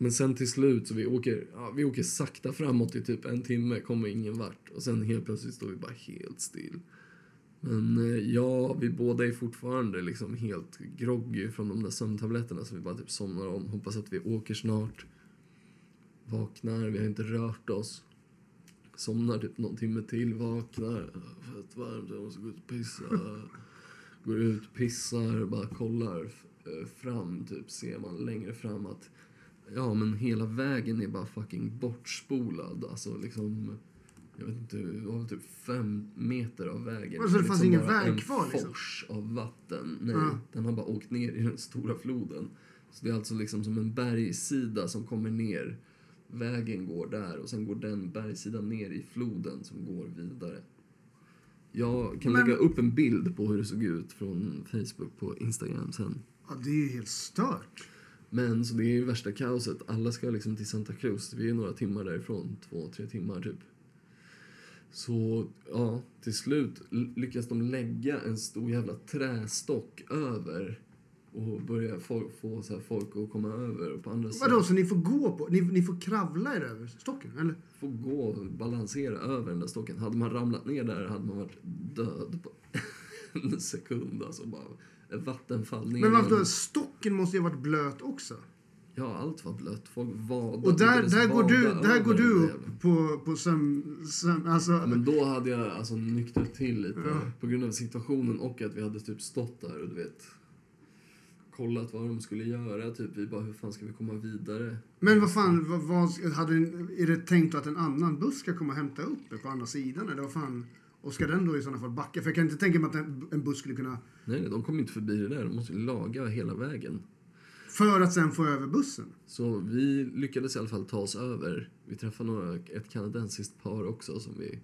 Men sen till slut så vi åker, ja, vi åker sakta framåt i typ en timme, kommer ingen vart. Och sen helt plötsligt står vi bara helt still. Men eh, ja, vi båda är fortfarande liksom helt groggy från de där sömntabletterna så vi bara typ somnar om. Hoppas att vi åker snart. Vaknar, vi har inte rört oss. Somnar typ någon timme till, vaknar. Fett varmt, jag måste gå ut och pissa. Går ut, pissar, bara kollar eh, fram, typ ser man längre fram att Ja, men hela vägen är bara fucking bortspolad. Alltså liksom... Jag vet inte, det var typ fem meter av vägen. Alltså, det fanns liksom ingen väg en kvar, liksom? fors av vatten. Nej, Ja. den har bara åkt ner i den stora floden. Så det är alltså liksom som en bergssida som kommer ner. Vägen går där och sen går den bergssidan ner i floden som går vidare. Jag kan Men- lägga upp en bild på hur det såg ut från Facebook på Instagram sen. Ja, det är ju helt stört. Men så det är ju värsta kaoset. Alla ska liksom till Santa Cruz. Vi är några timmar därifrån. Två, tre timmar typ. Så ja, till slut lyckas de lägga en stor jävla trästock över och börja få, få så här folk att komma över. Och på andra sidan Vadå, så ni får gå på, ni, ni får kravla er över stocken? Eller? få gå och balansera över den där stocken. Hade man ramlat ner där hade man varit död på en sekund. Alltså bara ett vattenfall ner. Men varför? Stocken måste ju ha varit blöt också. Ja, allt var blött. Folk vadade. Och där, där går du, där går du upp på, på sömn... sömn alltså, Ja, men då hade jag alltså nyktrat till lite Ja. på grund av situationen och att vi hade typ stått där och du vet kollat vad de skulle göra. Typ vi bara, hur fan ska vi komma vidare? Men vad fan, vad, vad, hade, är det tänkt att en annan buss ska komma och hämta upp er på andra sidan? Eller vad fan? Och ska den då i sådana fall backa? För jag kan inte tänka mig att en, en buss skulle kunna... Nej, de kom inte förbi det där. De måste laga hela vägen. För att sen få över bussen. Så vi lyckades i alla fall ta oss över. Vi träffade några, ett kanadensiskt par också som vi...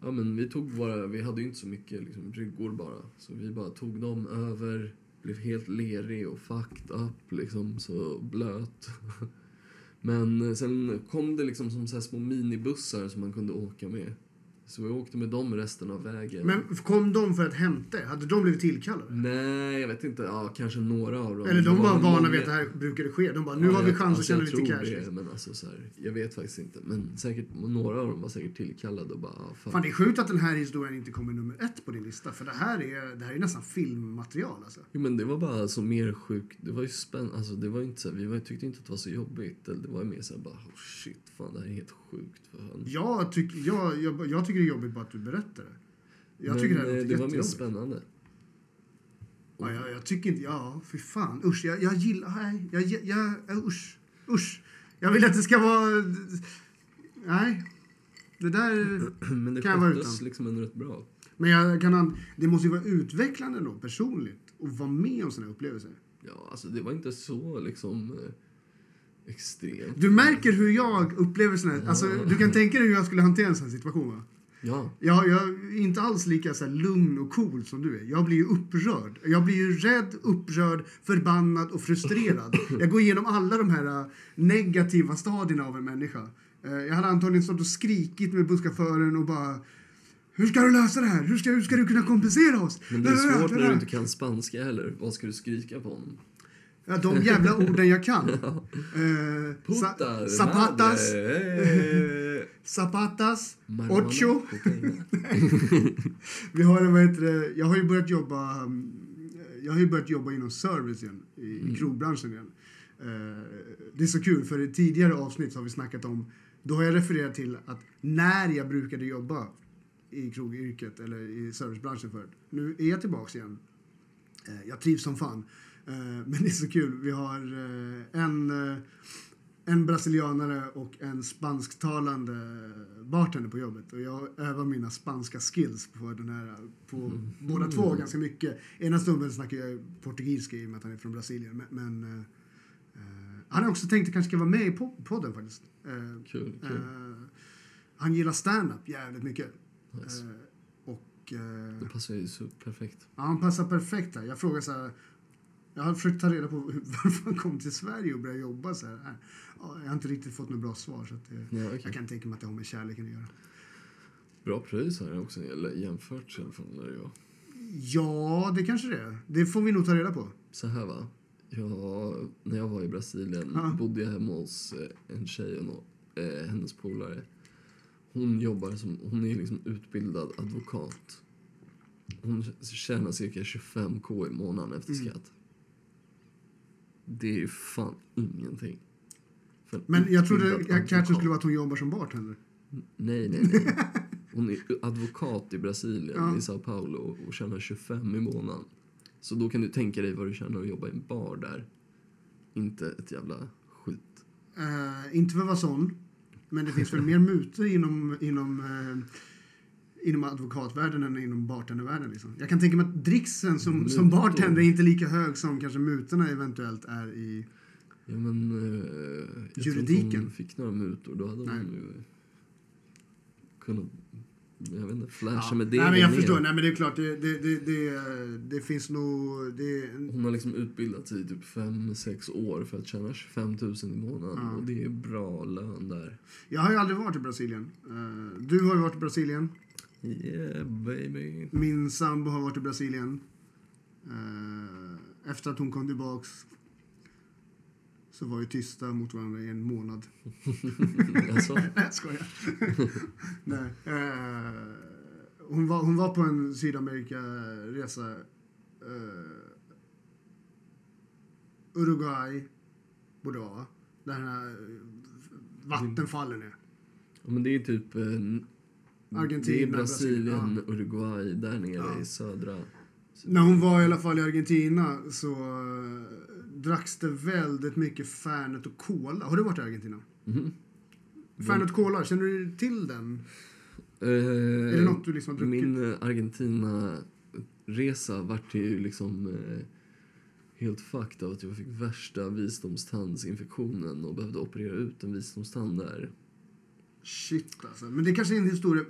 Ja men vi tog våra, vi hade ju inte så mycket liksom, bryggor bara. Så vi bara tog dem över, blev helt lerig och fucked up liksom, så blöt. Men eh, sen kom det liksom som så här små minibussar som man kunde åka med. Så vi åkte med dem resten av vägen. Men kom de för att hämta er? Hade de blivit tillkallade? Nej, jag vet inte. Ja, kanske några av dem. Eller de var väl vana vid att det här brukade ske? De bara, nu Ja, har vi chans att alltså, tjäna jag lite cash. Det, men alltså, så här, jag vet faktiskt inte. Men säkert, några av dem var säkert tillkallade och bara... ah, Fan. Fan, det är sjukt att den här historien inte kommer nummer ett på din lista. För det här är, det här är nästan filmmaterial alltså. Jo, men det var bara alltså, mer sjukt. Det var ju spännande. Alltså, det var inte så här, vi var, tyckte inte att det var så jobbigt. Eller, det var mer så här, bara oh, shit, fan det här är helt sjukt. Fan. Jag, tyck, jag, jag, jag tycker det är jobbigt bara att du berättar det. Jag men tycker det här eh, det var mer spännande. Ja, jag, jag tycker inte... Ja, fy fan. Usch, jag, jag gillar... Nej, jag, jag, jag, usch. Usch. Jag vill att det ska vara... Nej. Det där... Men det Kan jag vara utan. liksom ändå rätt bra. Men jag kan, an- det måste ju vara utvecklande då, personligt, att vara med om såna här upplevelser. Ja, alltså det var inte så liksom eh, extremt. Du märker hur jag upplever såna här... Alltså, du kan tänka dig hur jag skulle hantera en sån här situation, va? Ja, Jag, jag är inte alls lika så lugn och cool som du är. Jag blir ju upprörd. Jag blir ju rädd, upprörd, förbannad och frustrerad. Jag går igenom alla de här äh, negativa stadierna av en människa. Eh, Jag hade antagligen stått och skrikit med busschauffören och bara hur ska du lösa det här? Hur ska, hur ska du kunna kompensera oss? men det är svårt när du inte kan spanska heller. Vad ska du skrika på honom? Ja, de jävla orden jag kan. Eh, sa- Puta, zapatas, madre, eh, zapatas, marijuana, ocho. Vi har, vad heter det, jag har ju börjat jobba jag har ju börjat jobba inom service igen, i, i krogbranschen igen. Eh, det är så kul, för i tidigare avsnitt så har vi snackat om, då har jag refererat till att när jag brukade jobba i krogyrket eller i servicebranschen förut. Nu är jag tillbaks igen. Eh, jag trivs som fan. Eh, men det är så kul. Vi har en, en brasilianare och en spansktalande bartender på jobbet. Och jag övar mina spanska skills på den här, på båda två ganska mycket. Ena stunden snackar jag portugisiska i och med att han är från Brasilien. Men, eh, han har också tänkt att kanske ska vara med i po- podden faktiskt. Eh, Kul, kul. eh, han gillar stand-up jävligt mycket. Nice. Och Det passar ju så perfekt. ja, han passar perfekt här. Jag frågar så här. Jag har försökt ta reda på varför han kom till Sverige och började jobba så här. Ja, jag har inte riktigt fått något bra svar. Så att det, Ja, okej. Jag kan tänka mig att det har med kärleken att göra. Bra pröjs här också, eller jämfört alla fall. När jag. Ja, det kanske det är. Det får vi nog ta reda på. Så här va. Jag, när jag var i Brasilien Ja. bodde jag hemma hos eh, en tjej och eh, hennes polare. Hon jobbar som, hon är liksom utbildad advokat. Hon tjänar cirka 25k i månaden efter Mm. Det är ju fan ingenting. En Men jag trodde jag kanske skulle vara att hon jobbar som bartender. Nej, nej, nej. Hon är advokat i Brasilien, Ja. i Sao Paulo, och tjänar 25 i månaden. Så då kan du tänka dig vad du tjänar att jobba i en bar där. Inte ett jävla skit. Eh, inte för att vara sån, men det finns väl mer mutor inom, inom, eh, inom advokatvärlden än inom bartendervärlden. Liksom. Jag kan tänka mig att dricksen som, som Mutor? bartender är inte lika hög som kanske mutorna eventuellt är i... Ja, men... Eh, jag tror inte Juridiken. hon fick några mutor. Då hade Nej. hon ju kunnat, jag vet inte, flasha Ja. med det Nej, men jag mer. förstår. Nej, men det är klart, det, det, det, det, det finns nog... Det, Hon har liksom utbildat sig i typ 5-6 år för att tjäna 25 000 i månaden. Ja. Och det är bra lön där. jag har ju aldrig varit i Brasilien. Eh, du har ju varit i Brasilien. Yeah, baby. Min sambo har varit i Brasilien. Eh, efter att hon kom tillbaks så var vi tysta mot varandra i en månad. alltså, Nej, jag skojar. Nej. Eh, hon, var, hon var på en Sydamerika-resa. Eh, Uruguay borde vara, va? Där den här eh, vattenfallen är. ja, men det är typ... Eh, Argentina, Det är Brasilien, Brasilien, Uruguay, där nere Ja. i södra. När hon var i alla fall i Argentina så eh, dracks det väldigt mycket Fernet och Cola. Har du varit i Argentina? Mhm. Fernet Cola, känner du till den? Eh, Är det något du liksom har druckit? Min eh, Argentina-resa vart ju liksom eh, helt fucked av att jag fick värsta visdomstandsinfektionen och behövde operera ut en visdomstand där. Shit alltså. Men det kanske är en historia.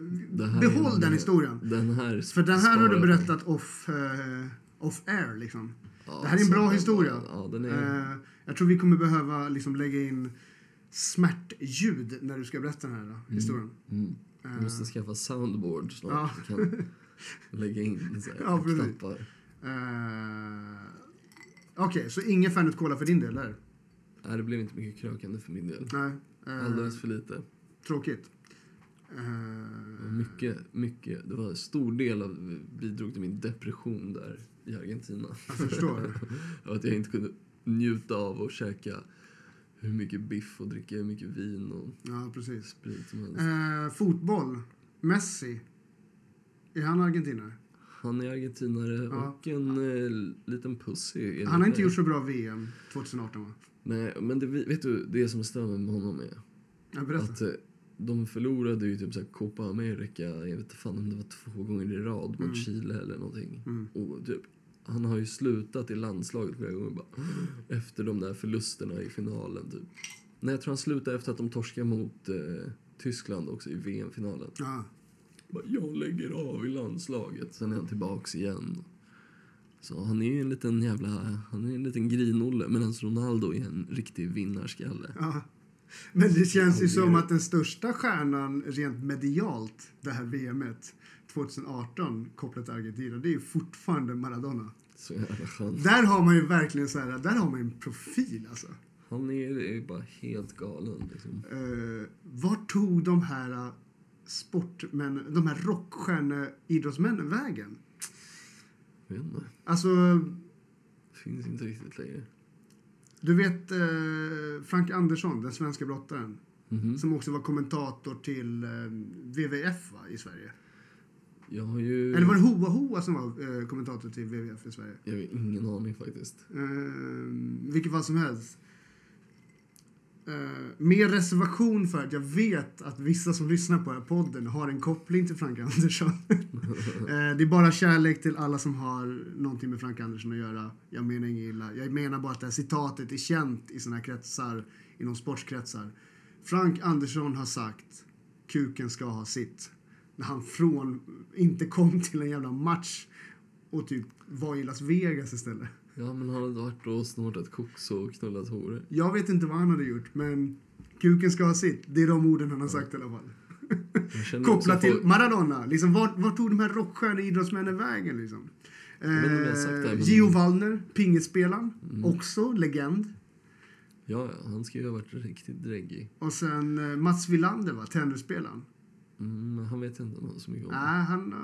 Behåll den historien. Den här För den här har du berättat off, eh, off air liksom. Ja, det här är en bra historia. Ja, den är... Eh, jag tror vi kommer behöva liksom lägga in smärtljud när du ska berätta den här eh, historien. Mm. Jag måste skaffa soundboard snart. Ja. kan lägga in så här, Ja, knappar. Okej, så ingen Fernet Cola för din del? Eller? Nej, det blev inte mycket krökande för min del. Nej. Alldeles för lite. Tråkigt. Mycket, mycket. Det var en stor del av bidrog till min depression där i Argentina. jag förstår. Att jag inte kunde njuta av att käka hur mycket biff och dricka hur mycket vin och Ja, precis. sprit som helst. Eh, fotboll. Messi. Är han argentinare? Han är argentinare Ja. och en eh, liten pussy. Han har inte gjort så bra VM 2018 va? Nej, men det, vet du, det som stämmer med honom är berätta. att eh, de förlorade ju typ så här Copa America, jag vet inte fan om det var två gånger i rad mot Mm. Chile eller någonting. Mm. Och typ, han har ju slutat i landslaget flera gånger bara, efter de där förlusterna i finalen. Typ. Nej, jag tror han slutade efter att de torskade mot eh, Tyskland också i VM-finalen. Ja. Bara, Jag lägger av i landslaget. Sen är han tillbaks igen. Så han är ju en liten jävla, han är en liten grinolle medan Ronaldo är en riktig vinnarskalle. Ja. Men det känns ju som att den största stjärnan rent medialt det här VMet 2018 kopplat till Argentina, det är ju fortfarande Maradona. Så. Där har man ju verkligen så här, där har man ju en profil alltså. Han är, är bara helt galen liksom. Uh, vart tog de här uh, sportmän, de här rockstjärne-idrottsmännen vägen? Jag vet inte. Alltså, Finns inte riktigt längre. Du vet eh, Frank Andersson, den svenska brottaren, Mhm. som också var kommentator till eh, WWF va, i Sverige. Ju... Eller var det Hoa Hoa som var eh, kommentator till WWF i Sverige? Jag har ingen aning faktiskt. Eh, vilket fall som helst. Eh, uh, med reservation för att jag vet att vissa som lyssnar på den här podden har en koppling till Frank Andersson. uh, det är bara kärlek till alla som har någonting med Frank Andersson att göra. Jag menar inget illa. Jag menar bara att det här citatet är känt i såna här kretsar, inom sportskretsar. Frank Andersson har sagt kuken ska ha sitt. När han från, inte kom till en jävla match och typ var i Las Vegas istället. Ja, men han hade varit och snortat koks och knullat horor. Jag vet inte vad han hade gjort, men kuken ska ha sitt. Det är de orden han har sagt i alla fall. Kopplat till folk- Maradona. Liksom, vart, vart tog de här rockstjärna idrottsmännen vägen? Liksom? Eh, Gio Wallner, pingisspelaren. Mm. Också legend. Ja, ja, han ska ju ha varit riktigt dräggig. Och sen eh, Mats Wilander, va? tennisspelaren. Mm, han vet inte så mycket om. Nej, han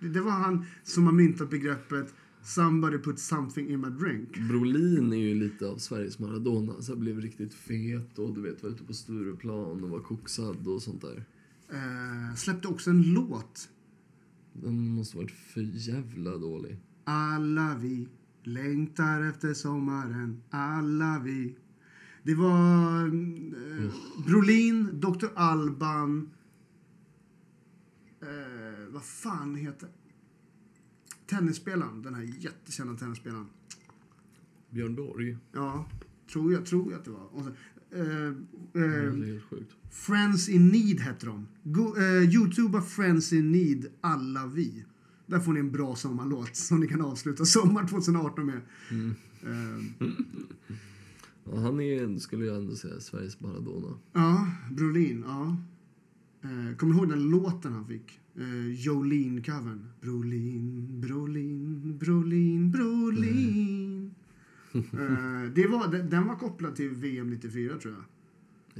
det var han som har myntat begreppet Somebody put something in my drink. Brolin är ju lite av Sveriges Maradona. Så jag blev riktigt fet och du vet var ute på Stureplan och var koksad och sånt där. Eh, släppte också en låt. Den måste varit för jävla dålig. Alla vi längtar efter sommaren, alla vi. Det var eh, Brolin, Dr. Alban... Eh, vad fan heter... Tennisspelaren, den här jättekända tennisspelaren. Björn Borg. Ja, tror jag, tror jag att det var. Och så, eh, Det eh, är helt sjukt. Friends in Need hette de. Go, eh, Youtuba Friends in Need, alla vi. Där får ni en bra sommarlåt som ni kan avsluta sommar 2018 med. Mm. Eh, Ja, han är, skulle jag ändå säga, Sveriges Maradona. ja, Brolin. Ja. Eh, kommer du ihåg den låten han fick? Eh, Jolene-covern. Brolin, Brolin, Brolin, Brolin. eh, det var, den, den var kopplad till VM 94 tror jag.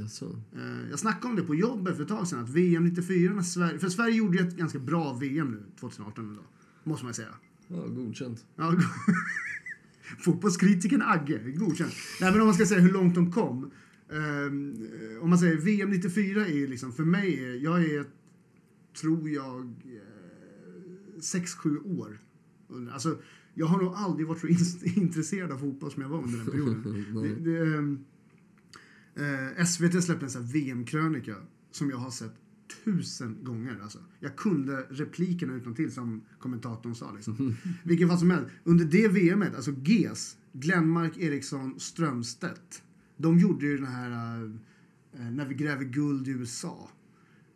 Jaså? Eh, Jag snackade om det på jobbet för ett tag sedan. Att VM 94, när Sverige, för Sverige gjorde ju ett ganska bra VM nu 2018 ändå. Måste man säga. Ja, godkänt. Ja, Fotbollskritikern Agge, godkänt. Nej, men om man ska säga hur långt de kom. ehm, om man säger VM 94 är liksom, för mig, jag är, tror jag, 6-7 år. under- Alltså, jag har nog aldrig varit så in- intresserad av fotboll som jag var under den perioden. Det, det, ehm, eh, SVT släppte en VM-krönika som jag har sett tusen gånger. Alltså. Jag kunde replikerna utan till som kommentatorn sa. Liksom. Vilken fall som helst. Under det VMet, alltså GES, Glenmark Eriksson Strömstedt. De gjorde ju den här eh, När vi gräver guld i USA.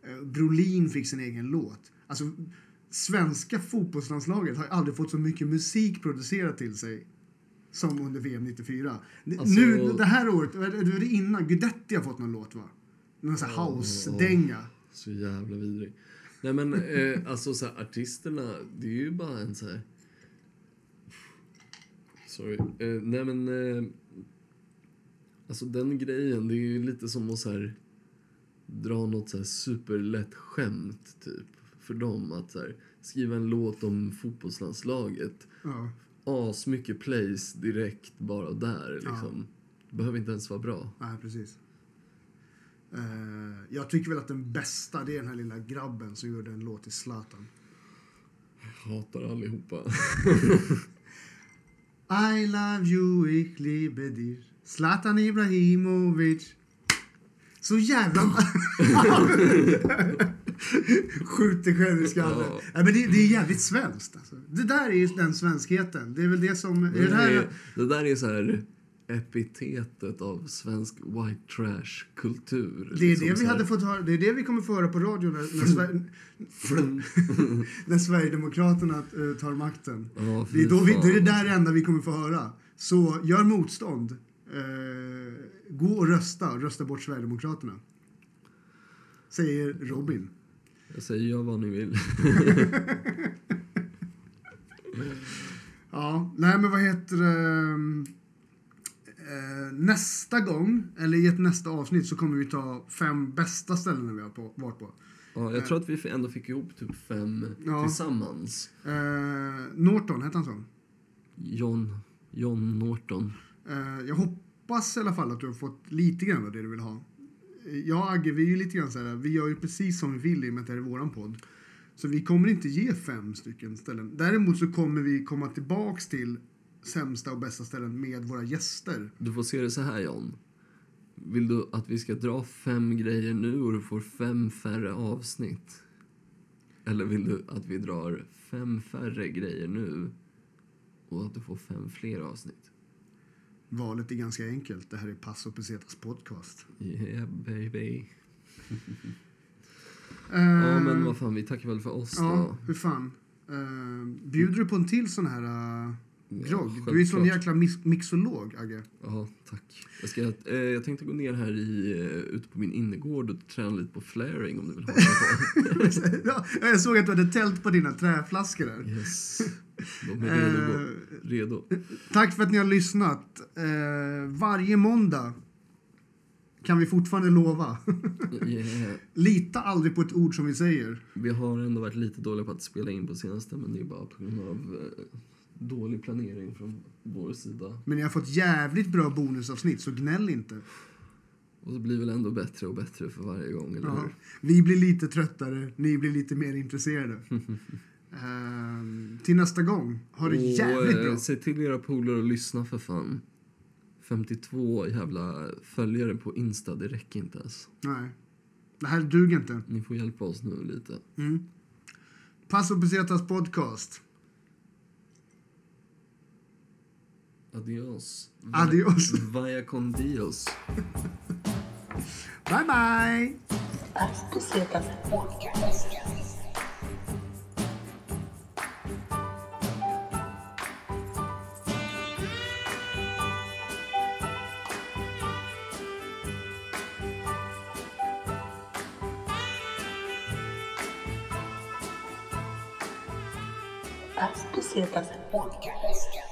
Eh, Brolin fick sin egen låt. Alltså, svenska fotbollslandslaget har aldrig fått så mycket musik producerat till sig som under VM 94. N- Alltså- Nu, det här året, eller det var det innan, Guidetti har fått någon låt va? Någon sån här house-dänga. Så jävla vidrig. Nej men eh, alltså så här, artisterna, det är ju bara en så här... Sorry. Eh, nej men... Eh, alltså den grejen, det är ju lite som att så här, dra något så här superlätt skämt typ. För dem att så här, skriva en låt om fotbollslandslaget. Ja. As mycket plays direkt bara där liksom. Behöver inte ens vara bra. Nej, precis. Eh, jag tycker väl att den bästa, det är den här lilla grabben som gjorde en låt till Zlatan. Hatar allihopa. I love you, ich liebe. Zlatan Ibrahimovic. Så jävla... Skjut dig själv i skallen. Ja. Nej, men det, det är jävligt svenskt. Alltså. Det där är ju den svenskheten. Det är väl det som... Det, det här, är, det där är så här epitetet av svensk white trash-kultur. det är liksom det så vi hade fått höra. Det är det vi kommer få höra på radio när, när, Sver när Sverigedemokraterna eh, tar makten. Ja, Det är, då vi, det är det där enda vi kommer få höra. Så gör motstånd. Eh, gå och rösta. Rösta bort Sverigedemokraterna. Säger Robin. Jag säger gör vad ni vill. Ja, nej men vad heter det? Eh, nästa gång, eller i ett nästa avsnitt, så kommer vi ta fem bästa ställen vi har på, varit på. Ja, jag tror att vi ändå fick ihop typ fem Ja. tillsammans. Eh, Norton, hette han så? John, John Norton. Jag hoppas i alla fall att du har fått lite grann av det du vill ha. Jag och Agge, vi är ju lite grann så här, vi gör ju precis som vi vill i och med att det här är våran podd. Så vi kommer inte ge fem stycken ställen. Däremot så kommer vi komma tillbaks till sämsta och bästa ställen med våra gäster. Du får se det så här, John. Vill du att vi ska dra fem grejer nu och du får fem färre avsnitt? Eller vill du att vi drar fem färre grejer nu och att du får fem fler avsnitt? Valet är ganska enkelt. Det här är Passo Pesetas podcast. Yeah, baby. Eh, Ja, men vad fan, vi tackar väl för oss Ja, då. hur fan. Uh, bjuder du på en till sån här uh, grogg? du är sån jäkla mix- mixolog, Agge. Ja, tack. Jag, ska, eh, jag tänkte gå ner här i, eh, ute på min innergård och träna lite på flaring om du vill på. ja, jag såg att du hade tält på dina träflaskor där. Yes. De är redo. Eh, redo. Tack för att ni har lyssnat. Eh, varje måndag kan vi fortfarande lova. Yeah. Lita aldrig på ett ord som vi säger. Vi har ändå varit lite dåliga på att spela in på senaste men det är bara på grund av eh, dålig planering från vår sida. Men ni har fått jävligt bra bonusavsnitt, så gnäll inte. Och det blir väl ändå bättre och bättre för varje gång, eller Ja. hur? Vi blir lite tröttare, ni blir lite mer intresserade. Ehm, till nästa gång, ha det jävligt och, eh, bra. Säg till era polare att lyssna för fan. 52 jävla följare på Insta, det räcker inte ens. Nej, det här duger inte. Ni får hjälpa oss nu lite. Mm. Passo Pesetas podcast. Adiós. Adiós. Vaya com Dios. bye bye. Hasta siempre. Hasta siempre. Podcast.